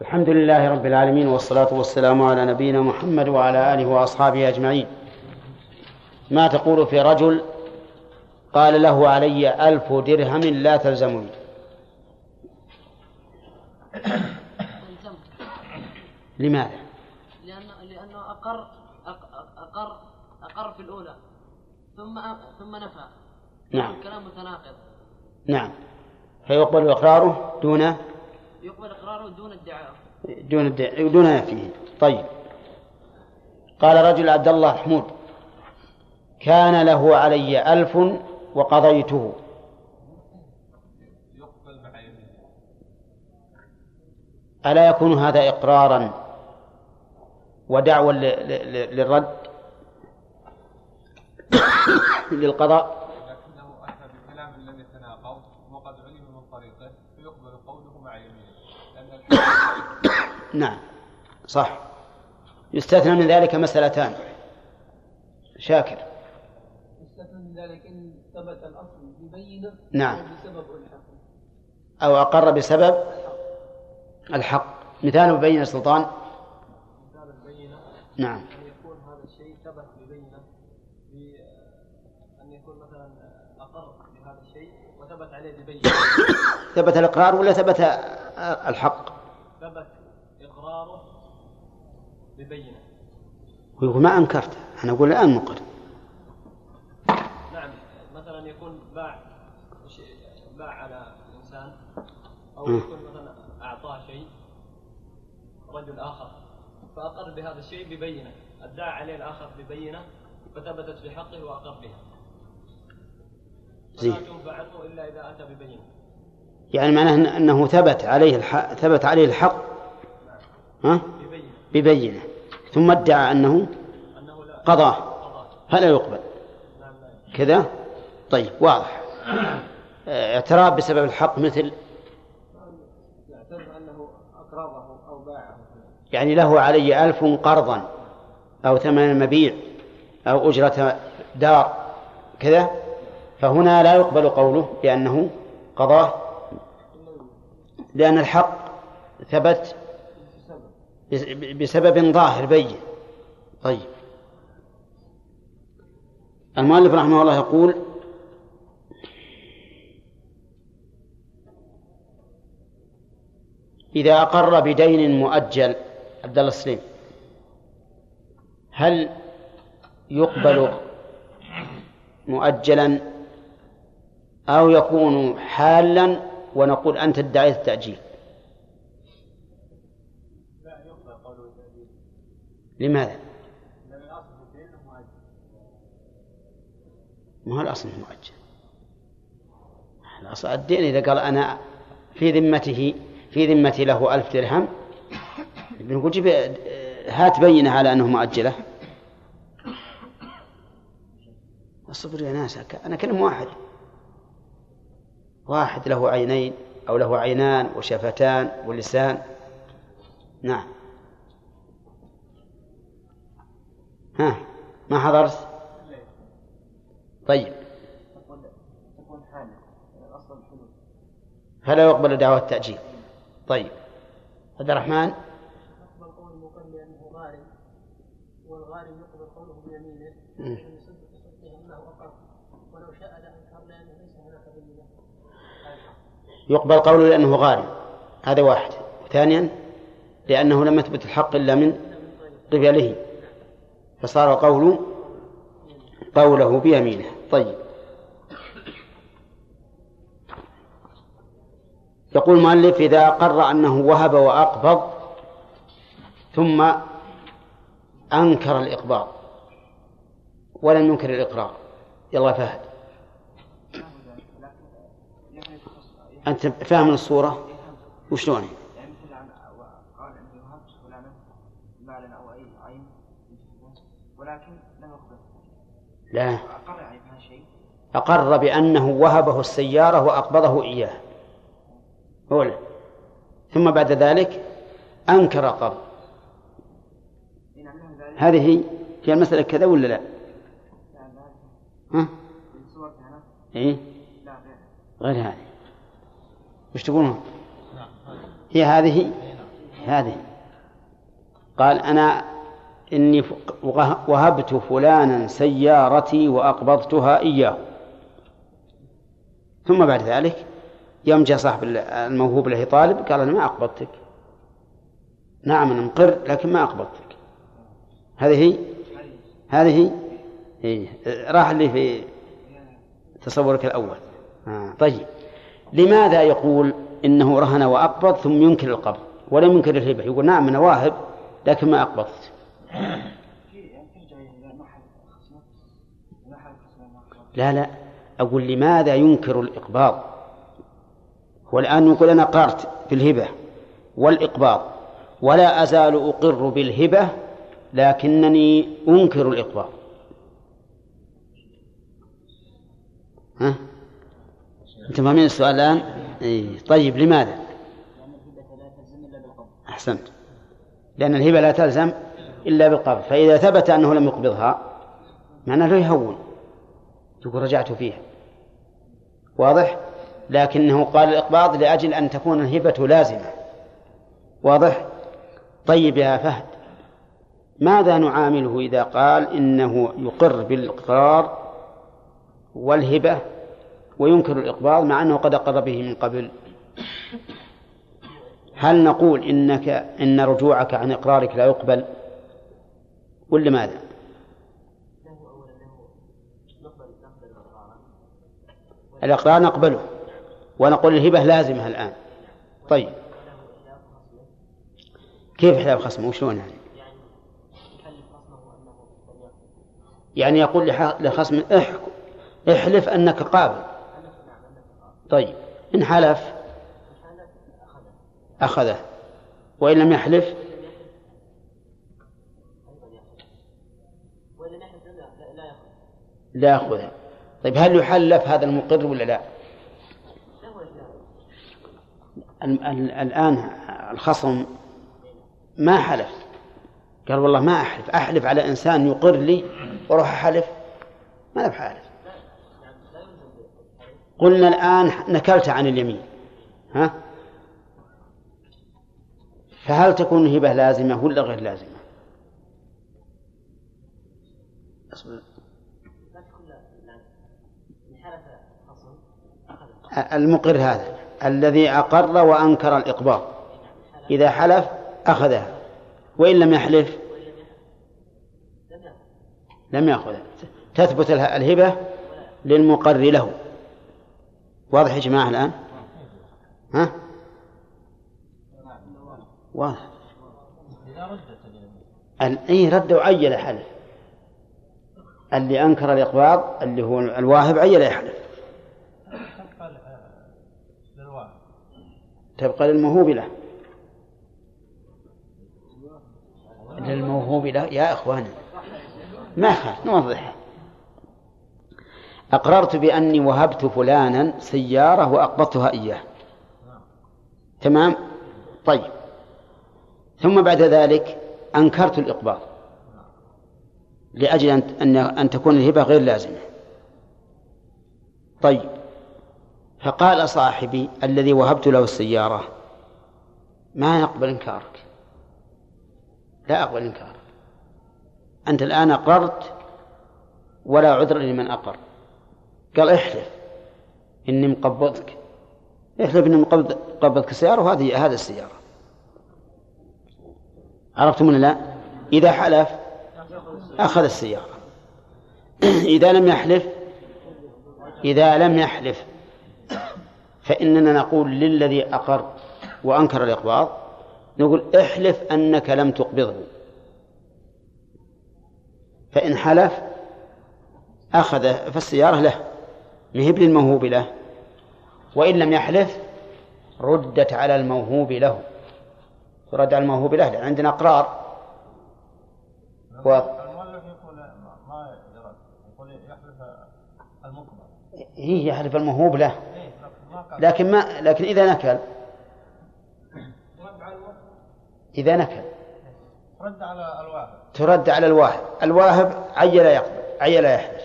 Speaker 1: الحمد لله رب العالمين والصلاة والسلام على نبينا محمد وعلى آله وأصحابه أجمعين. ما تقول في رجل قال له علي ألف درهم لا تلزمني. لماذا؟
Speaker 5: لأنه لأنه أقر أق- أقر أقر في الأولى. ثم ثم نفى.
Speaker 1: نعم.
Speaker 5: الكلام متناقض.
Speaker 1: نعم. فيقبل إقراره دون
Speaker 5: يقبل إقراره دون ادعاء.
Speaker 1: دون الد- دون نفيه. طيب. قال رجل عبد الله حمود كان له علي ألف وقضيته. ألا يكون هذا إقرارا ل- للرد؟ للقضاء
Speaker 2: لكنه أتى بكلام لم يتناقض وقد علم من طريقه فيقبل قوله مع يمينه لأن الكلام
Speaker 1: نعم. صح. يستثنى من ذلك مسألتان. شاكر.
Speaker 3: يستثنى من ذلك إن ثبت الأصل ببينة
Speaker 1: نعم.
Speaker 3: أو بسبب الحق.
Speaker 1: أو أقر بسبب الحق. مثال بين سلطان
Speaker 3: مثال البينة
Speaker 1: نعم.
Speaker 3: أن يكون هذا الشيء ثبت ببينة أن يكون مثلا أقر بهذا الشيء وثبت عليه ببينة.
Speaker 1: ثبت الإقرار ولا ثبت الحق
Speaker 3: ثبت إقراره ببينة.
Speaker 1: ويقول ما أنكرت أنا أقول الآن مقر
Speaker 3: نعم مثلا يكون باع باع على إنسان أو. يكون مثلا أعطاه شيء رجل آخر فأقر بهذا الشيء ببينة. أدعى عليه الآخر ببينة فثبتت في حقه وأقر بها.
Speaker 1: زين.
Speaker 3: فلا تنفع عنه إلا إذا أتى ببينة.
Speaker 1: يعني معناه أن- أنه ثبت عليه الحق ثبت عليه الحق. ها؟
Speaker 3: ببينة.
Speaker 1: ببينة. ثم ادعى أنه قضاه. فلا يقبل. كذا؟ طيب واضح. اعتراف بسبب الحق مثل يعني له علي ألف قرضا أو ثمن مبيع أو أجرة دار كذا فهنا لا يقبل قوله بأنه قضاه لأن الحق ثبت بسبب ظاهر بين. طيب. المؤلف رحمه الله يقول إذا أقر بدين مؤجل عبد الله السليم هل يقبل مؤجلا أو يكون حالا ونقول أنت ادعيت التأجيل
Speaker 2: لا يقبل قوله تأجيل
Speaker 1: لماذا؟
Speaker 2: أنه
Speaker 1: ما هو الأصل إنه مؤجل الأصل الدين إذا قال أنا في ذمته في ذمتي له ألف درهم بنقول جيب هات بينة على أنه مؤجلة. اصبر يا ناس أنا كلم واحد. واحد له عينين أو له عينان وشفتان ولسان نعم. ها ما حضرت طيب. فلا يقبل دعوة التأجيل؟ طيب. عبد الرحمن؟
Speaker 3: يقبل قول المقل لأنه غارم والغارم يقبل قوله بيمينه ولو شاء لأنكر لأنه ليس هناك بينة
Speaker 1: يقبل قوله لأنه غارم. هذا واحد. ثانيا لأنه لم يثبت الحق إلا من قبله. فصار قوله قوله بيمينه. طيب. يقول المؤلف إذا أقر أنه وهب وأقبض ثم أنكر الإقباض ولم ينكر الإقرار يلا فهد. أنت فاهم الصورة؟ وشلون
Speaker 6: يعني مثل عن قال اني وهبت فلانا مالا أو اي عين ولكن لم يقبل
Speaker 1: لا. أقر بأنه وهبه السيارة وأقبضه إياه. أولا ثم بعد ذلك أنكر قبض. هذه هي المسألة كذا ولا لا؟ ها؟ إيه؟
Speaker 6: غير
Speaker 1: هذه. وش تقولون؟ هي هذه؟ هذه. قال أنا إني وهبت فلانا سيارتي وأقبضتها إياه. ثم بعد ذلك يوم جاء صاحب ال- الموهوب له طالب قال أنا ما أقبضتك. نعم أنا مقر لكن ما أقبضتك. هذه هي؟ هذه هي؟ إيه. راح اللي في تصورك الأول. آه. طيب. لماذا يقول إنه رهن وأقبض ثم ينكر القبض؟ ولم ينكر الهبة. يقول نعم أنا واهب لكن ما أقبضت.
Speaker 6: ما.
Speaker 1: لا لا أقول لماذا ينكر الإقباض هو الآن يقول أنا قرت بالهبة والإقباض ولا أزال أقر بالهبة لكنني أنكر الإقباض ها؟ أنتم فاهمين السؤال الآن؟ إيه. طيب لماذا؟ أحسنت لأن الهبة لا تلزم إلا بالقبض فإذا ثبت أنه لم يقبضها معناه له يهون. يقول رجعت فيها. واضح؟ لكنه قال الإقباض لأجل أن تكون الهبة لازمة. واضح؟ طيب يا فهد ماذا نعامله إذا قال إنه يقر بالإقرار والهبة وينكر الإقباض مع أنه قد أقر به من قبل؟ هل نقول إنك إن رجوعك عن إقرارك لا يقبل؟ ولا ماذا؟ الإقرار نقبله. ونقول الهبة لازمة الآن. طيب. كيف حلال خصمه؟ وشلون يعني؟ يعني يقول لخصم احلف أنك قابل. طيب. إن حلف أخذه. وإن لم يحلف لا يأخذه طيب هل يحلف هذا المقر ولا لا؟ ال- ال- الآن الخصم ما حلف. قال والله ما أحلف. أحلف على إنسان يقر لي وأروح أحلف؟ ما أنا بحالف. قلنا الآن نكلت عن اليمين. ها؟ فهل تكون الهبة لازمة ولا غير لازمة؟ أصبر. المقر هذا الذي أقر وأنكر الإقباض. إذا حلف أخذها وإن لم يحلف لم يأخذها. تثبت اله- الهبة للمقر له. واضح يا جماعة الآن؟ ها؟ واضح. إي رد وعيل حلف. اللي أنكر الإقباض اللي هو الواهب عيل يحلف
Speaker 2: تبقى
Speaker 1: للموهوب له للموهوب له يا إخواني. ما يخالف نوضحها. أقررت بأني وهبت فلانا سيارة وأقبضتها إياه. تمام؟ طيب. ثم بعد ذلك أنكرت الإقباض. لأجل ان ان أن تكون الهبة غير لازمة. طيب. فقال صاحبي الذي وهبت له السيارة ما يقبل إنكارك. لا أقبل إنكارك. أنت الآن أقررت ولا عذر لمن أقر. قال احلف إني مقبضك. احلف إني مقبض مقبضك السيارة وهذه هذه السيارة. عرفتم ولا لا؟ إذا حلف أخذ السيارة. إذا لم يحلف إذا لم يحلف فإننا نقول للذي أقر وأنكر الإقباض نقول احلف أنك لم تقبضه. فإن حلف أخذ فالسيارة له مهب للموهوب له. وإن لم يحلف ردت على الموهوب له. ترد على الموهوب له عندنا إقرار. و...
Speaker 2: يرد يقول يحلف
Speaker 1: هي الموهوب له.
Speaker 2: إيه
Speaker 1: لكن ما لكن إذا نكل. إذا نكل.
Speaker 2: رد على الواحد
Speaker 1: ترد على الواهب. الواهب عيل يقبل عيل يحلف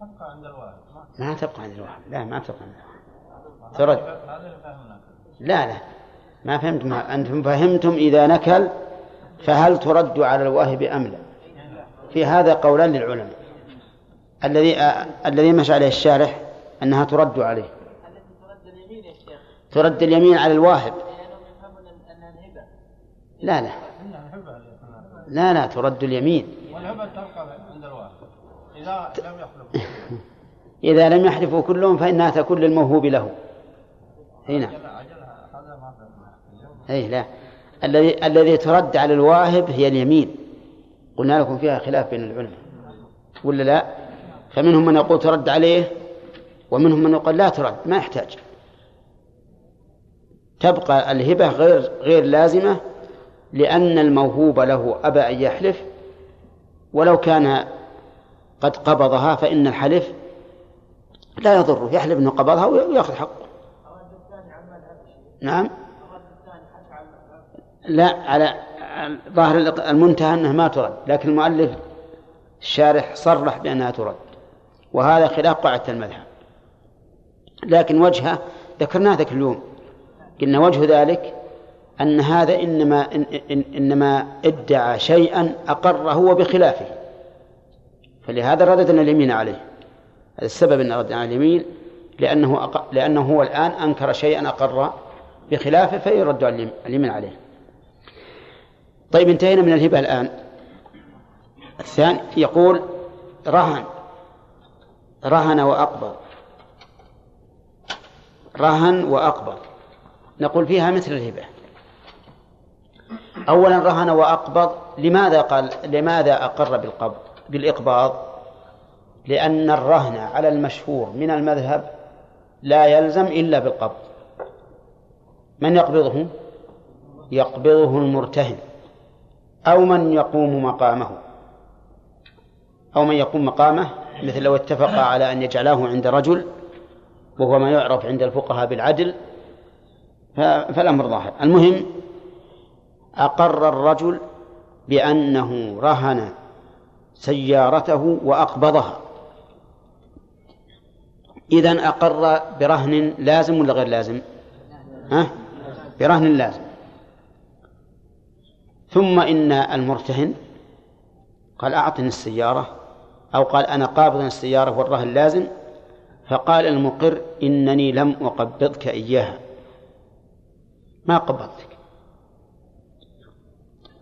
Speaker 2: تبقى عند الواحد ما
Speaker 1: تبقى عند الواهب. لا ما تبقى عند الواهب. ترد. لا لا. ما فهمتم أنتم فهمتم إذا نكل فهل ترد على الواهب أم لا؟ في هذا قولان للعلماء. الذي آه الذي مشى عليه الشارح أنها ترد عليه
Speaker 5: التي ترد اليمين يا شيخ
Speaker 1: ترد اليمين على الواهب لا لا. لا لا ترد اليمين.
Speaker 2: تبقى عند الواحد إذا لم
Speaker 1: إذا لم يحلفوا كلهم فإنها تكون للموهوب له. هنا
Speaker 2: فهمنا
Speaker 1: أي لا. الذي الذي ترد على الواهب هي اليمين. قلنا لكم فيها خلاف بين العلماء. ولا لا؟ فمنهم من يقول ترد عليه ومنهم من يقول لا ترد ما يحتاج. تبقى الهبة غير غير لازمة لأن الموهوب له أبى أن يحلف. ولو كان قد قبضها فإن الحلف لا يضره يحلف أنه قبضها ويأخذ حقه. نعم. لا على ظاهر المنتهى أنها ما ترد لكن المؤلف الشارح صرح بأنها ترد وهذا خلاف قاعدة المذهب. لكن وجهه ذكرناه ذاك اليوم. قلنا وجه ذلك أن هذا إنما إن إن إنما ادعى شيئا أقره هو بخلافه. فلهذا رددنا اليمين عليه. هذا السبب أن ردنا على اليمين لأنه أق... لأنه هو الآن أنكر شيئا أقر بخلافه فيرد اليمين عليه. طيب انتهينا من الهبة الآن. الثاني يقول رهن. رهن وأقبض رهن وأقبض نقول فيها مثل الهبة. أولا رهن وأقبض. لماذا قال لماذا أقر بالقبض بالإقباض؟ لأن الرهن على المشهور من المذهب لا يلزم إلا بالقبض. من يقبضه؟ يقبضه المرتهن أو من يقوم مقامه. أو من يقوم مقامه مثل لو اتفق على أن يجعله عند رجل وهو ما يعرف عند الفقهاء بالعدل فالأمر ظاهر المهم أقر الرجل بأنه رهن سيارته وأقبضها إذن أقر برهن لازم ولا غير لازم؟ ها؟ برهن لازم ثم إن المرتهن قال أعطني السيارة أو قال أنا قابض السيارة والرهن لازم فقال المقر إنني لم أقبضك إياها ما قبضتك.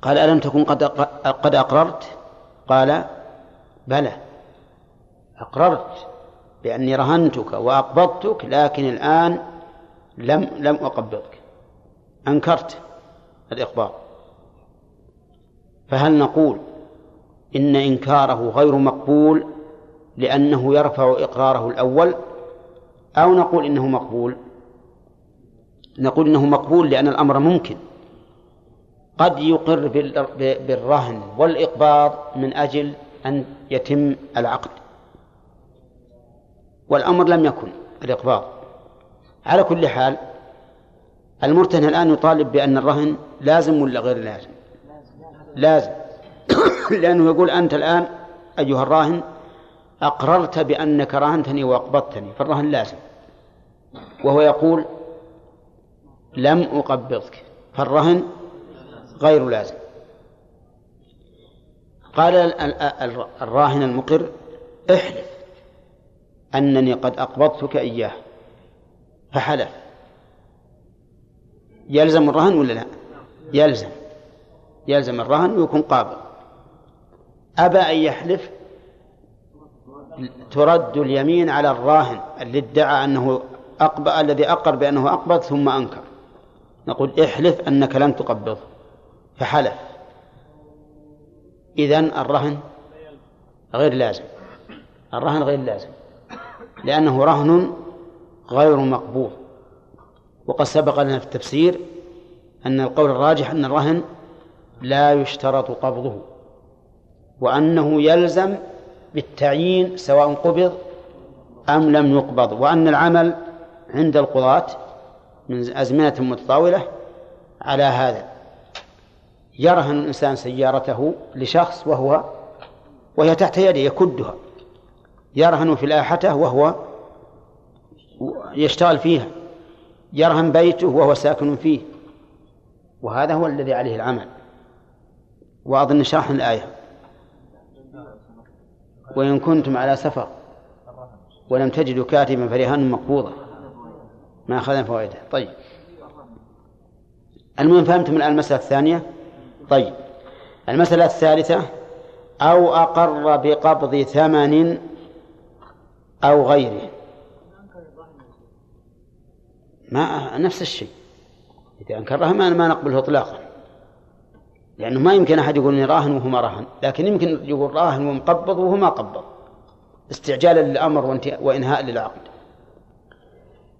Speaker 1: قال ألم تكن قد قد أقررت؟ قال بلى. أقررت بأني رهنتك وأقبضتك لكن الآن لم لم أقبضك. أنكرت الإقباض. فهل نقول إن إنكاره غير مقبول لأنه يرفع إقراره الأول أو نقول إنه مقبول؟ نقول إنه مقبول لأن الأمر ممكن. قد يقر بالرهن والإقباض من أجل أن يتم العقد. والأمر لم يكن الإقباض. على كل حال المرتهن الآن يطالب بأن الرهن لازم ولا غير لازم؟ لازم. لأنه يقول أنت الآن أيها الراهن أقررت بأنك راهنتني وأقبضتني فالرهن لازم. وهو يقول لم أقبضك فالرهن غير لازم. قال ال- ال- ال- الراهن المقر احلف أنني قد أقبضتك إياه. فحلف. يلزم الرهن ولا لا؟ يلزم. يلزم الرهن ويكون قابض. أبى أن يحلف ترد اليمين على الراهن اللي ادعى أنه أقبض الذي أقر بأنه أقبض ثم أنكر. نقول احلف أنك لم تقبضه فحلف. إذن الرهن غير لازم. الرهن غير لازم. لأنه رهن غير مقبول. وقد سبق لنا في التفسير أن القول الراجح أن الرهن لا يشترط قبضه. وأنه يلزم بالتعيين سواء قبض أم لم يقبض. وأن العمل عند القضاة من أزمنة متطاولة على هذا. يرهن الإنسان سيارته لشخص وهو وهي تحت يده يكدها. يرهن فلاحته وهو يشتغل فيها. يرهن بيته وهو ساكن فيه. وهذا هو الذي عليه العمل. وأظن شرحنا الآية. وإن كنتم على سفر ولم تجدوا كاتبا فرهان مقبوضة. ما أخذنا فوائده. طيب. المهم فهمتم الآن المسألة الثانية؟ طيب. المسألة الثالثة أو أقر بقبض ثمن أو غيره. ما نفس الشيء. إذا أنكرها ما ما نقبله إطلاقا. لأنه ما يمكن أحد يقول إني راهن وهو ما راهن. لكن يمكن يقول راهن ومقبض وهو ما قبض. استعجالا للأمر وإنهاء للعقد.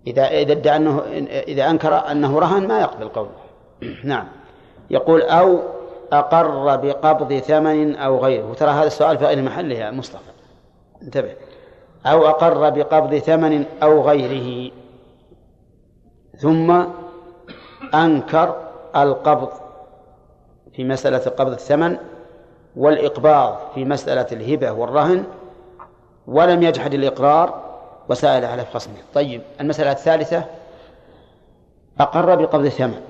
Speaker 1: إذا إذا ادعى أنه إذا أنكر أنه رهن ما يقبل قوله. نعم. يقول أو أقر بقبض ثمن أو غيره. وترى هذا السؤال في غير محله يا مصطفى. انتبه. أو أقر بقبض ثمن أو غيره. ثم أنكر القبض في مسألة قبض الثمن والإقباض في مسألة الهبة والرهن ولم يجحد الإقرار وسائل على خصمه طيب المسألة الثالثة أقر بقبض الثمن.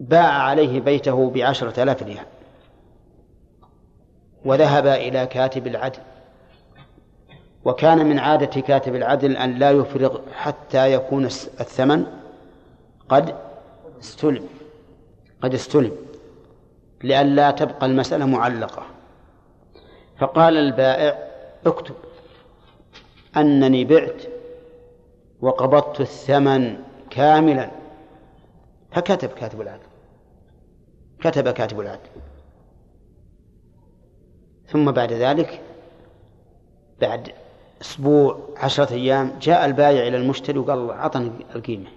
Speaker 1: باع عليه بيته بعشرة آلاف ريال. وذهب إلى كاتب العدل. وكان من عادة كاتب العدل أن لا يفرغ حتى يكون الثمن قد استلم قد استلم لئلا تبقى المسألة معلقة. فقال البائع اكتب. أنني بعت وقبضت الثمن كاملا. فكتب كاتب العدل كتب كاتب العدل ثم بعد ذلك بعد أسبوع عشرة أيام جاء البايع إلى المشتري وقال أعطني القيمة.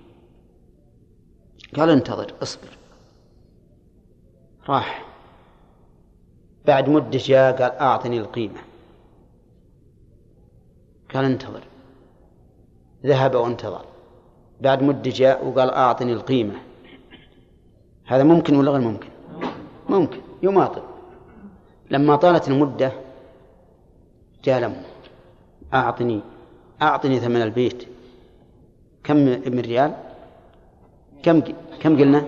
Speaker 1: قال انتظر اصبر. راح. بعد مدة جاء قال أعطني القيمة. قال انتظر. ذهب وانتظر. بعد مدة جاء وقال أعطني القيمة. هذا ممكن ولا غير ممكن؟ ممكن. يماطل. لما طالت المدة جاء لمه أعطني. أعطني ثمن البيت. كم من ريال؟ كم كم قلنا؟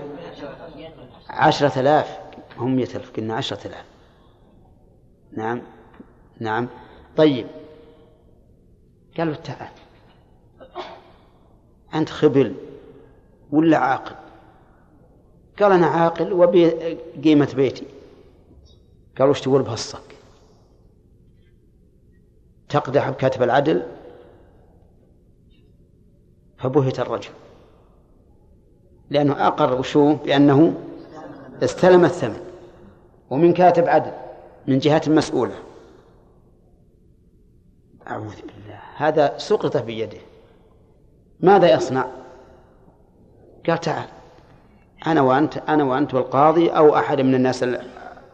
Speaker 1: عشرة آلاف. هم مئة ألف قلنا عشرة آلاف. نعم. نعم. طيب. قالوا تعال. أنت خبل ولا عاقل؟ قال أنا عاقل وبقيمة بيتي. قال وش تقول بهصك؟ تقدح بكاتب العدل؟ فبهت الرجل. لأنه أقر وشو بأنه استلم الثمن. ومن كاتب عدل من جهة مسؤولة. أعوذ بالله. هذا سقط بيده ماذا يصنع؟ قال تعال. أنا وأنت أنا وأنت والقاضي أو أحد من الناس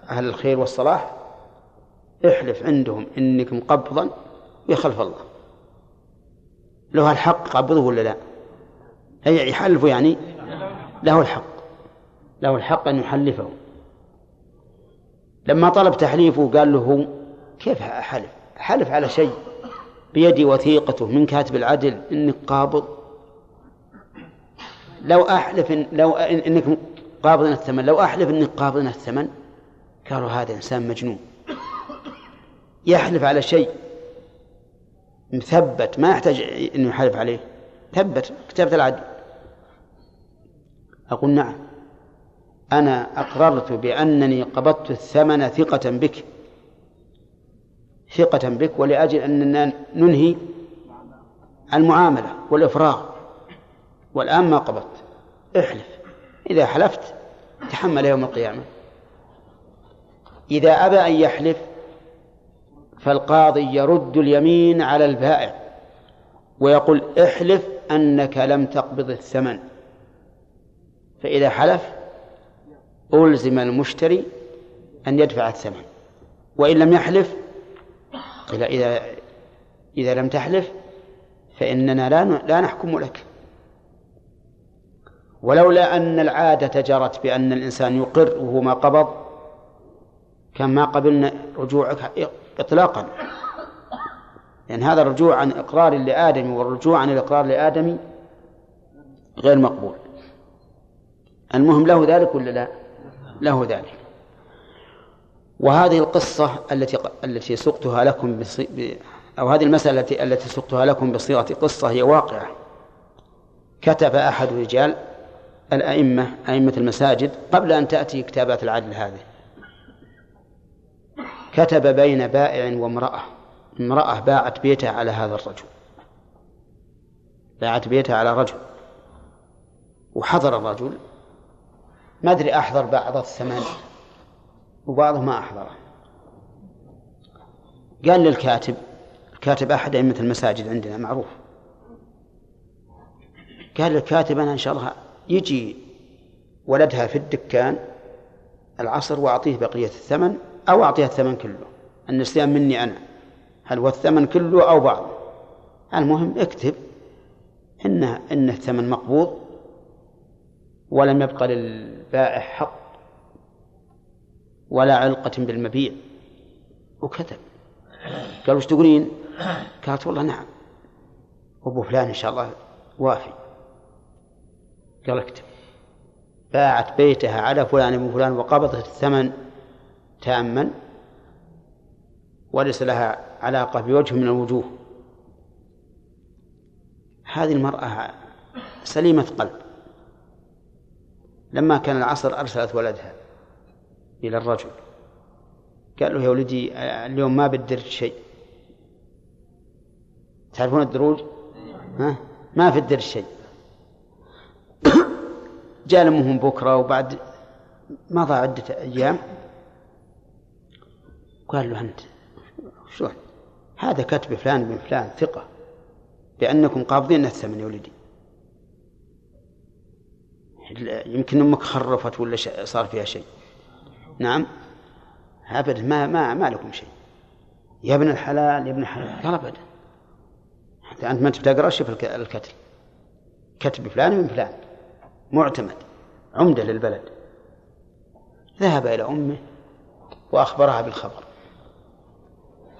Speaker 1: أهل الخير والصلاح احلف عندهم إنك مقبضا يخلف الله. له الحق قبضه ولا لا؟ هي يحلفه يعني؟ له الحق. له الحق أن يحلفه. لما طلب تحليفه قال له كيف أحلف حلف على شيء. بيدي وثيقته من كاتب العدل إنك قابض. لو أحلف إن لو إن إنك قابض الثمن لو أحلف إنك قابض الثمن قالوا هذا إنسان مجنون. يحلف على شيء مثبت ما يحتاج إنه يحلف عليه. ثبت كتابة العدل. أقول نعم. أنا أقررت بأنني قبضت الثمن ثقة بك. ثقة بك ولأجل أننا ننهي المعاملة والإفراغ. والآن ما قبضت. احلف. إذا حلفت تحمل يوم القيامة. إذا أبى أن يحلف فالقاضي يرد اليمين على البائع ويقول احلف أنك لم تقبض الثمن. فإذا حلف ألزم المشتري أن يدفع الثمن. وإن لم يحلف قيل إذا إذا لم تحلف فإننا لا لا نحكم لك. ولولا أن العادة جرت بأن الإنسان يقر وهو ما قبض كان ما قبلنا رجوعك إطلاقا. لأن هذا الرجوع عن إقرار لآدم والرجوع عن الإقرار لآدم غير مقبول. المهم له ذلك ولا لا؟ له ذلك. وهذه القصة التي التي سقتها لكم. أو هذه المسألة التي التي سقتها لكم بصيغة قصة هي واقعة. كتب أحد رجال الأئمة أئمة المساجد قبل أن تأتي كتابات العدل هذه. كتب بين بائع وامرأة. امرأة باعت بيتها على هذا الرجل. باعت بيتها على رجل. وحضر الرجل. ما أدري أحضر بعض الثمن. وبعضه ما أحضره. قال للكاتب الكاتب أحد أئمة المساجد عندنا معروف. قال للكاتب أنا إن شاء الله يجي ولدها في الدكان العصر وأعطيه بقية الثمن أو أعطيها الثمن كله. النسيان مني أنا. هل هو الثمن كله أو بعض المهم اكتب إنه إنه ثمن مقبوض ولم يبقى للبائع حق. ولا علقة بالمبيع. وكتب. قال وش تقولين؟ قالت والله نعم. أبو فلان إن شاء الله وافي. قال اكتب. باعت بيتها على فلان ابن فلان وقبضت الثمن تاما وليس لها علاقة بوجه من الوجوه. هذه المرأة سليمة قلب. لما كان العصر أرسلت ولدها. إلى الرجل. قال له يا ولدي اليوم ما بدرت شيء. تعرفون الدروج؟ ها؟ ما في الدرج شيء. جاء لمهم بكرة وبعد مضى عدة أيام. قال له أنت شو؟ هذا كتب فلان بن فلان ثقة. بأنكم قابضين الثمن يا ولدي. يمكن أمك خرفت ولا صار فيها شيء. نعم. أبدا ما ما ما لكم شيء. يا ابن الحلال يا ابن الحلال. قال أبدا أنت ما أنت بتقرأ شوف الكتب كتب فلان من فلان. معتمد. عمدة للبلد. ذهب إلى أمه وأخبرها بالخبر.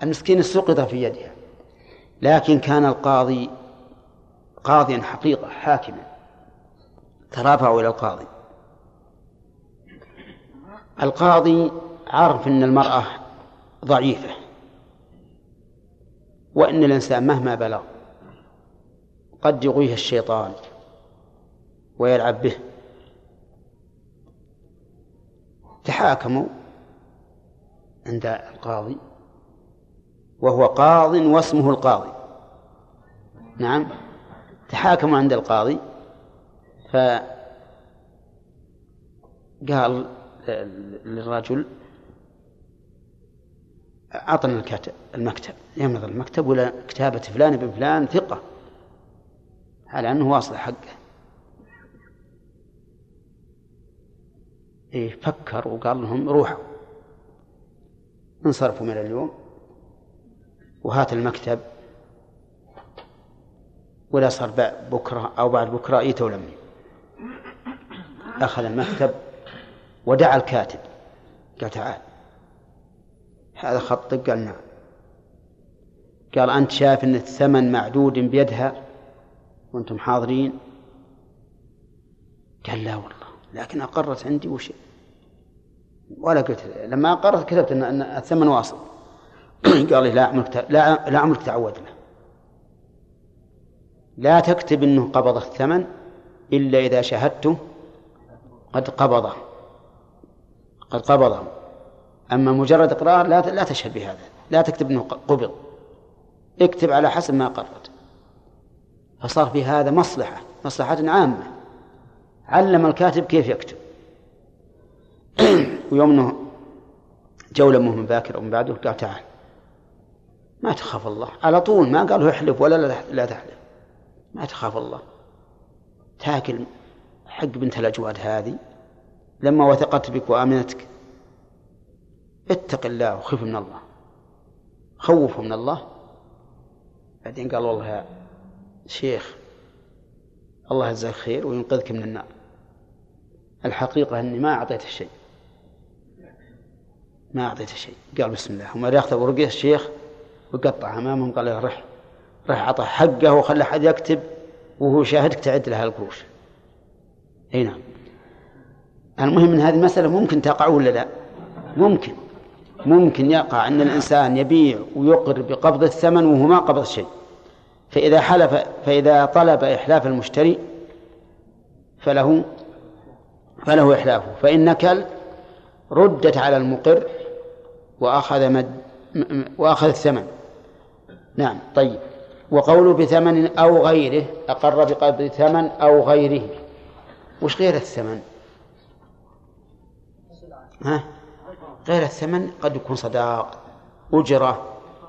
Speaker 1: المسكين سقط في يدها. لكن كان القاضي قاضيا حقيقة حاكما. ترافعوا إلى القاضي. القاضي عرف أن المرأة ضعيفة وأن الإنسان مهما بلغ قد يغويه الشيطان ويلعب به. تحاكموا عند القاضي وهو قاض واسمه القاضي. نعم تحاكموا عند القاضي. فقال للرجل أعطنا المكتب يمضي المكتب ولا كتابة فلان بن فلان ثقة. على أنه واصل حقه. إيه فكر وقال لهم روحوا. انصرفوا من اليوم. وهات المكتب. ولا صار بكرة أو بعد بكرة إيتوا لمي أخذ المكتب. ودعا الكاتب. قال تعال. هذا خطك قال نعم. قال أنت شايف أن الثمن معدود بيدها؟ وأنتم حاضرين؟ قال لا والله. لكن أقرت عندي وش؟ ولا قلت. لما أقرت كتبت أن الثمن واصل. قال لي لا عمرك لا عمرك تعود له لا تكتب إنه قبض الثمن إلا إذا شاهدته قد قبضه. قد قبضه أما مجرد إقرار لا لا تشهد بهذا لا تكتب إنه قبض اكتب على حسب ما قررت. فصار في هذا مصلحة مصلحة عامة. علم الكاتب كيف يكتب. ويوم إنه جولة من باكر ومن بعده قال تعال. ما تخاف الله. على طول ما قال احلف ولا لا تحلف. ما تخاف الله. تاكل حق بنت الأجواد هذه. لما وثقت بك وآمنتك. اتق الله وخف من الله. خوفه من الله. بعدين قال والله يا شيخ الله يجزاك خير وينقذك من النار. الحقيقة أني ما أعطيته شيء. ما أعطيته شيء. قال بسم الله. وما ياخذ ورقة الشيخ وقطع أمامهم قال له رح رح أعطى حقه وخلى أحد يكتب وهو شاهدك تعد لها القروش. أي نعم. المهم من هذه المسألة ممكن تقع ولا لا؟ ممكن. ممكن يقع أن الإنسان يبيع ويقر بقبض الثمن وهو ما قبض شيء. فإذا حلف فإذا طلب إحلاف المشتري فله فله إحلافه. فإن نكل ردت على المقر وأخذ مد وأخذ الثمن. نعم طيب. وقوله بثمن أو غيره أقر بقبض ثمن أو غيره. وش غير الثمن؟ ها؟ غير الثمن قد يكون صداق أجرة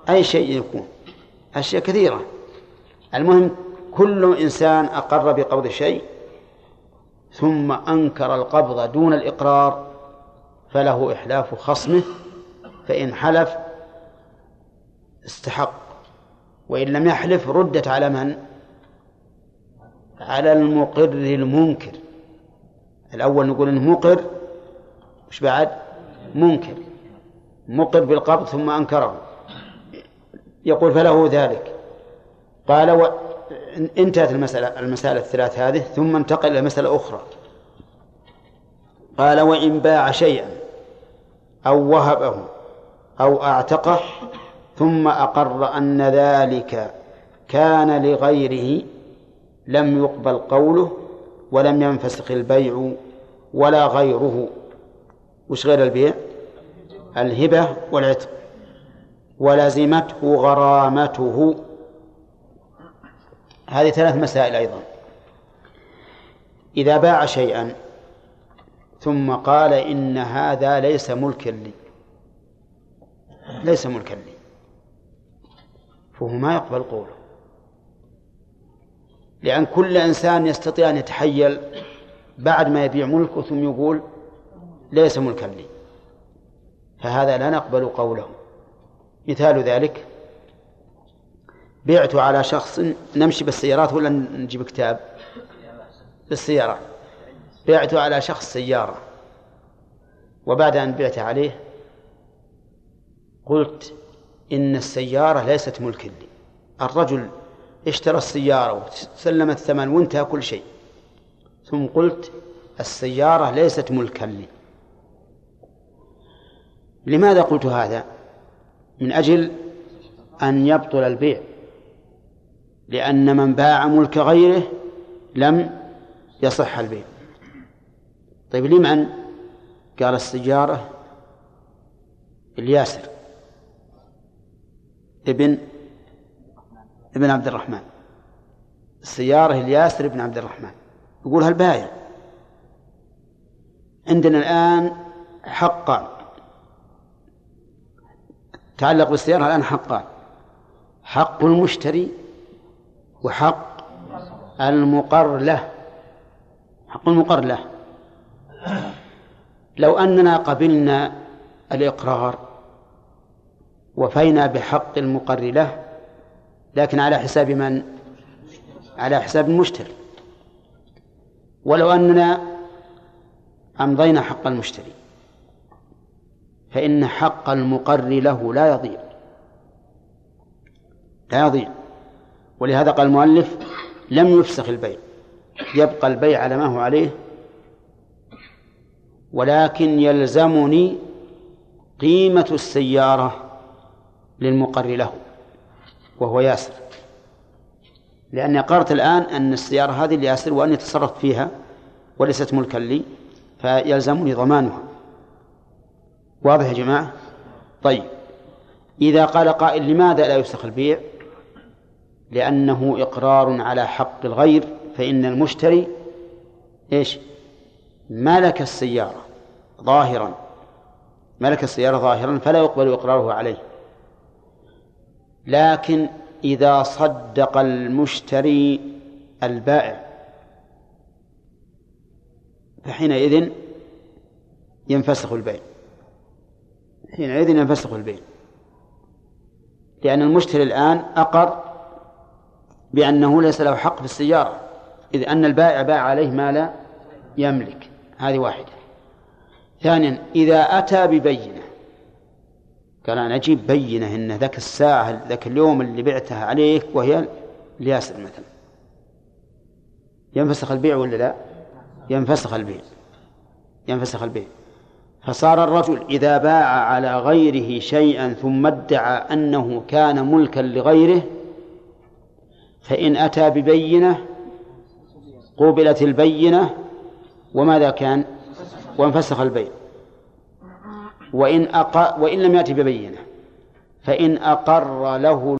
Speaker 1: أي شيء يكون. أشياء كثيرة. المهم كل إنسان أقر بقبض شيء ثم أنكر القبض دون الإقرار فله إحلاف خصمه فإن حلف استحق. وإن لم يحلف ردت على من؟ على المقر المنكر. الأول نقول إنه مقر وش بعد؟ منكر. مقر بالقبض ثم أنكره. يقول فله ذلك. قال و... انتهت المسألة المسائل الثلاث هذه ثم انتقل إلى مسألة أخرى. قال وإن باع شيئا أو وهبه أو أعتقه ثم أقر أن ذلك كان لغيره لم يقبل قوله ولم ينفسخ البيع ولا غيره. وش غير البيع؟ الهبة والعتق. ولزمته غرامته. هذه ثلاث مسائل أيضا. إذا باع شيئا ثم قال إن هذا ليس ملكا لي. ليس ملكا لي. فهو ما يقبل قوله. لأن كل إنسان يستطيع أن يتحيل بعد ما يبيع ملكه ثم يقول ليس ملكا لي. فهذا لا نقبل قوله. مثال ذلك بعت على شخص نمشي بالسيارات ولا نجيب كتاب؟ بالسيارة. بعت على شخص سيارة. وبعد أن بعت عليه قلت إن السيارة ليست ملكا لي. الرجل اشترى السيارة وسلم الثمن وانتهى كل شيء. ثم قلت السيارة ليست ملكا لي. لماذا قلت هذا؟ من أجل أن يبطل البيع. لأن من باع ملك غيره لم يصح البيع. طيب لمن؟ قال السيارة الياسر. ابن ابن عبد الرحمن. السيارة الياسر ابن عبد الرحمن. يقولها البايع عندنا الآن حقان تعلق بالسيارة الآن حقان. حق المشتري وحق المقر له حق المقر له لو أننا قبلنا الإقرار وفينا بحق المقر له لكن على حساب من؟ على حساب المشتري. ولو أننا أمضينا حق المشتري. فإن حق المقر له لا يضيع. لا يضيع. ولهذا قال المؤلف لم يفسخ البيع. يبقى البيع على ما هو عليه. ولكن يلزمني قيمة السيارة للمقر له وهو ياسر. لأني قررت الآن أن السيارة هذه لياسر وأني تصرفت فيها وليست ملكا لي فيلزمني ضمانها. واضح يا جماعة؟ طيب. إذا قال قائل لماذا لا يفسخ البيع؟ لأنه إقرار على حق الغير فإن المشتري إيش؟ ملك السيارة ظاهرا. ملك السيارة ظاهرا فلا يقبل إقراره عليه. لكن إذا صدق المشتري البائع فحينئذ ينفسخ البيع. حينئذ ينفسخ البيع لأن المشتري الآن أقر بأنه ليس له حق في السيارة إذ أن البائع باع عليه ما لا يملك. هذه واحدة. ثانيا إذا أتى ببينة قال أنا أجيب بينة إن ذاك الساعة ذاك اليوم اللي بعتها عليك وهي لياسر مثلا. ينفسخ البيع ولا لا؟ ينفسخ البيع. ينفسخ البيع. فصار الرجل إذا باع على غيره شيئا ثم ادعى أنه كان ملكا لغيره فإن أتى ببينة قوبلت البينة وماذا كان؟ وانفسخ البيع. وإن أق... وإن لم يأتي ببينة فإن أقر له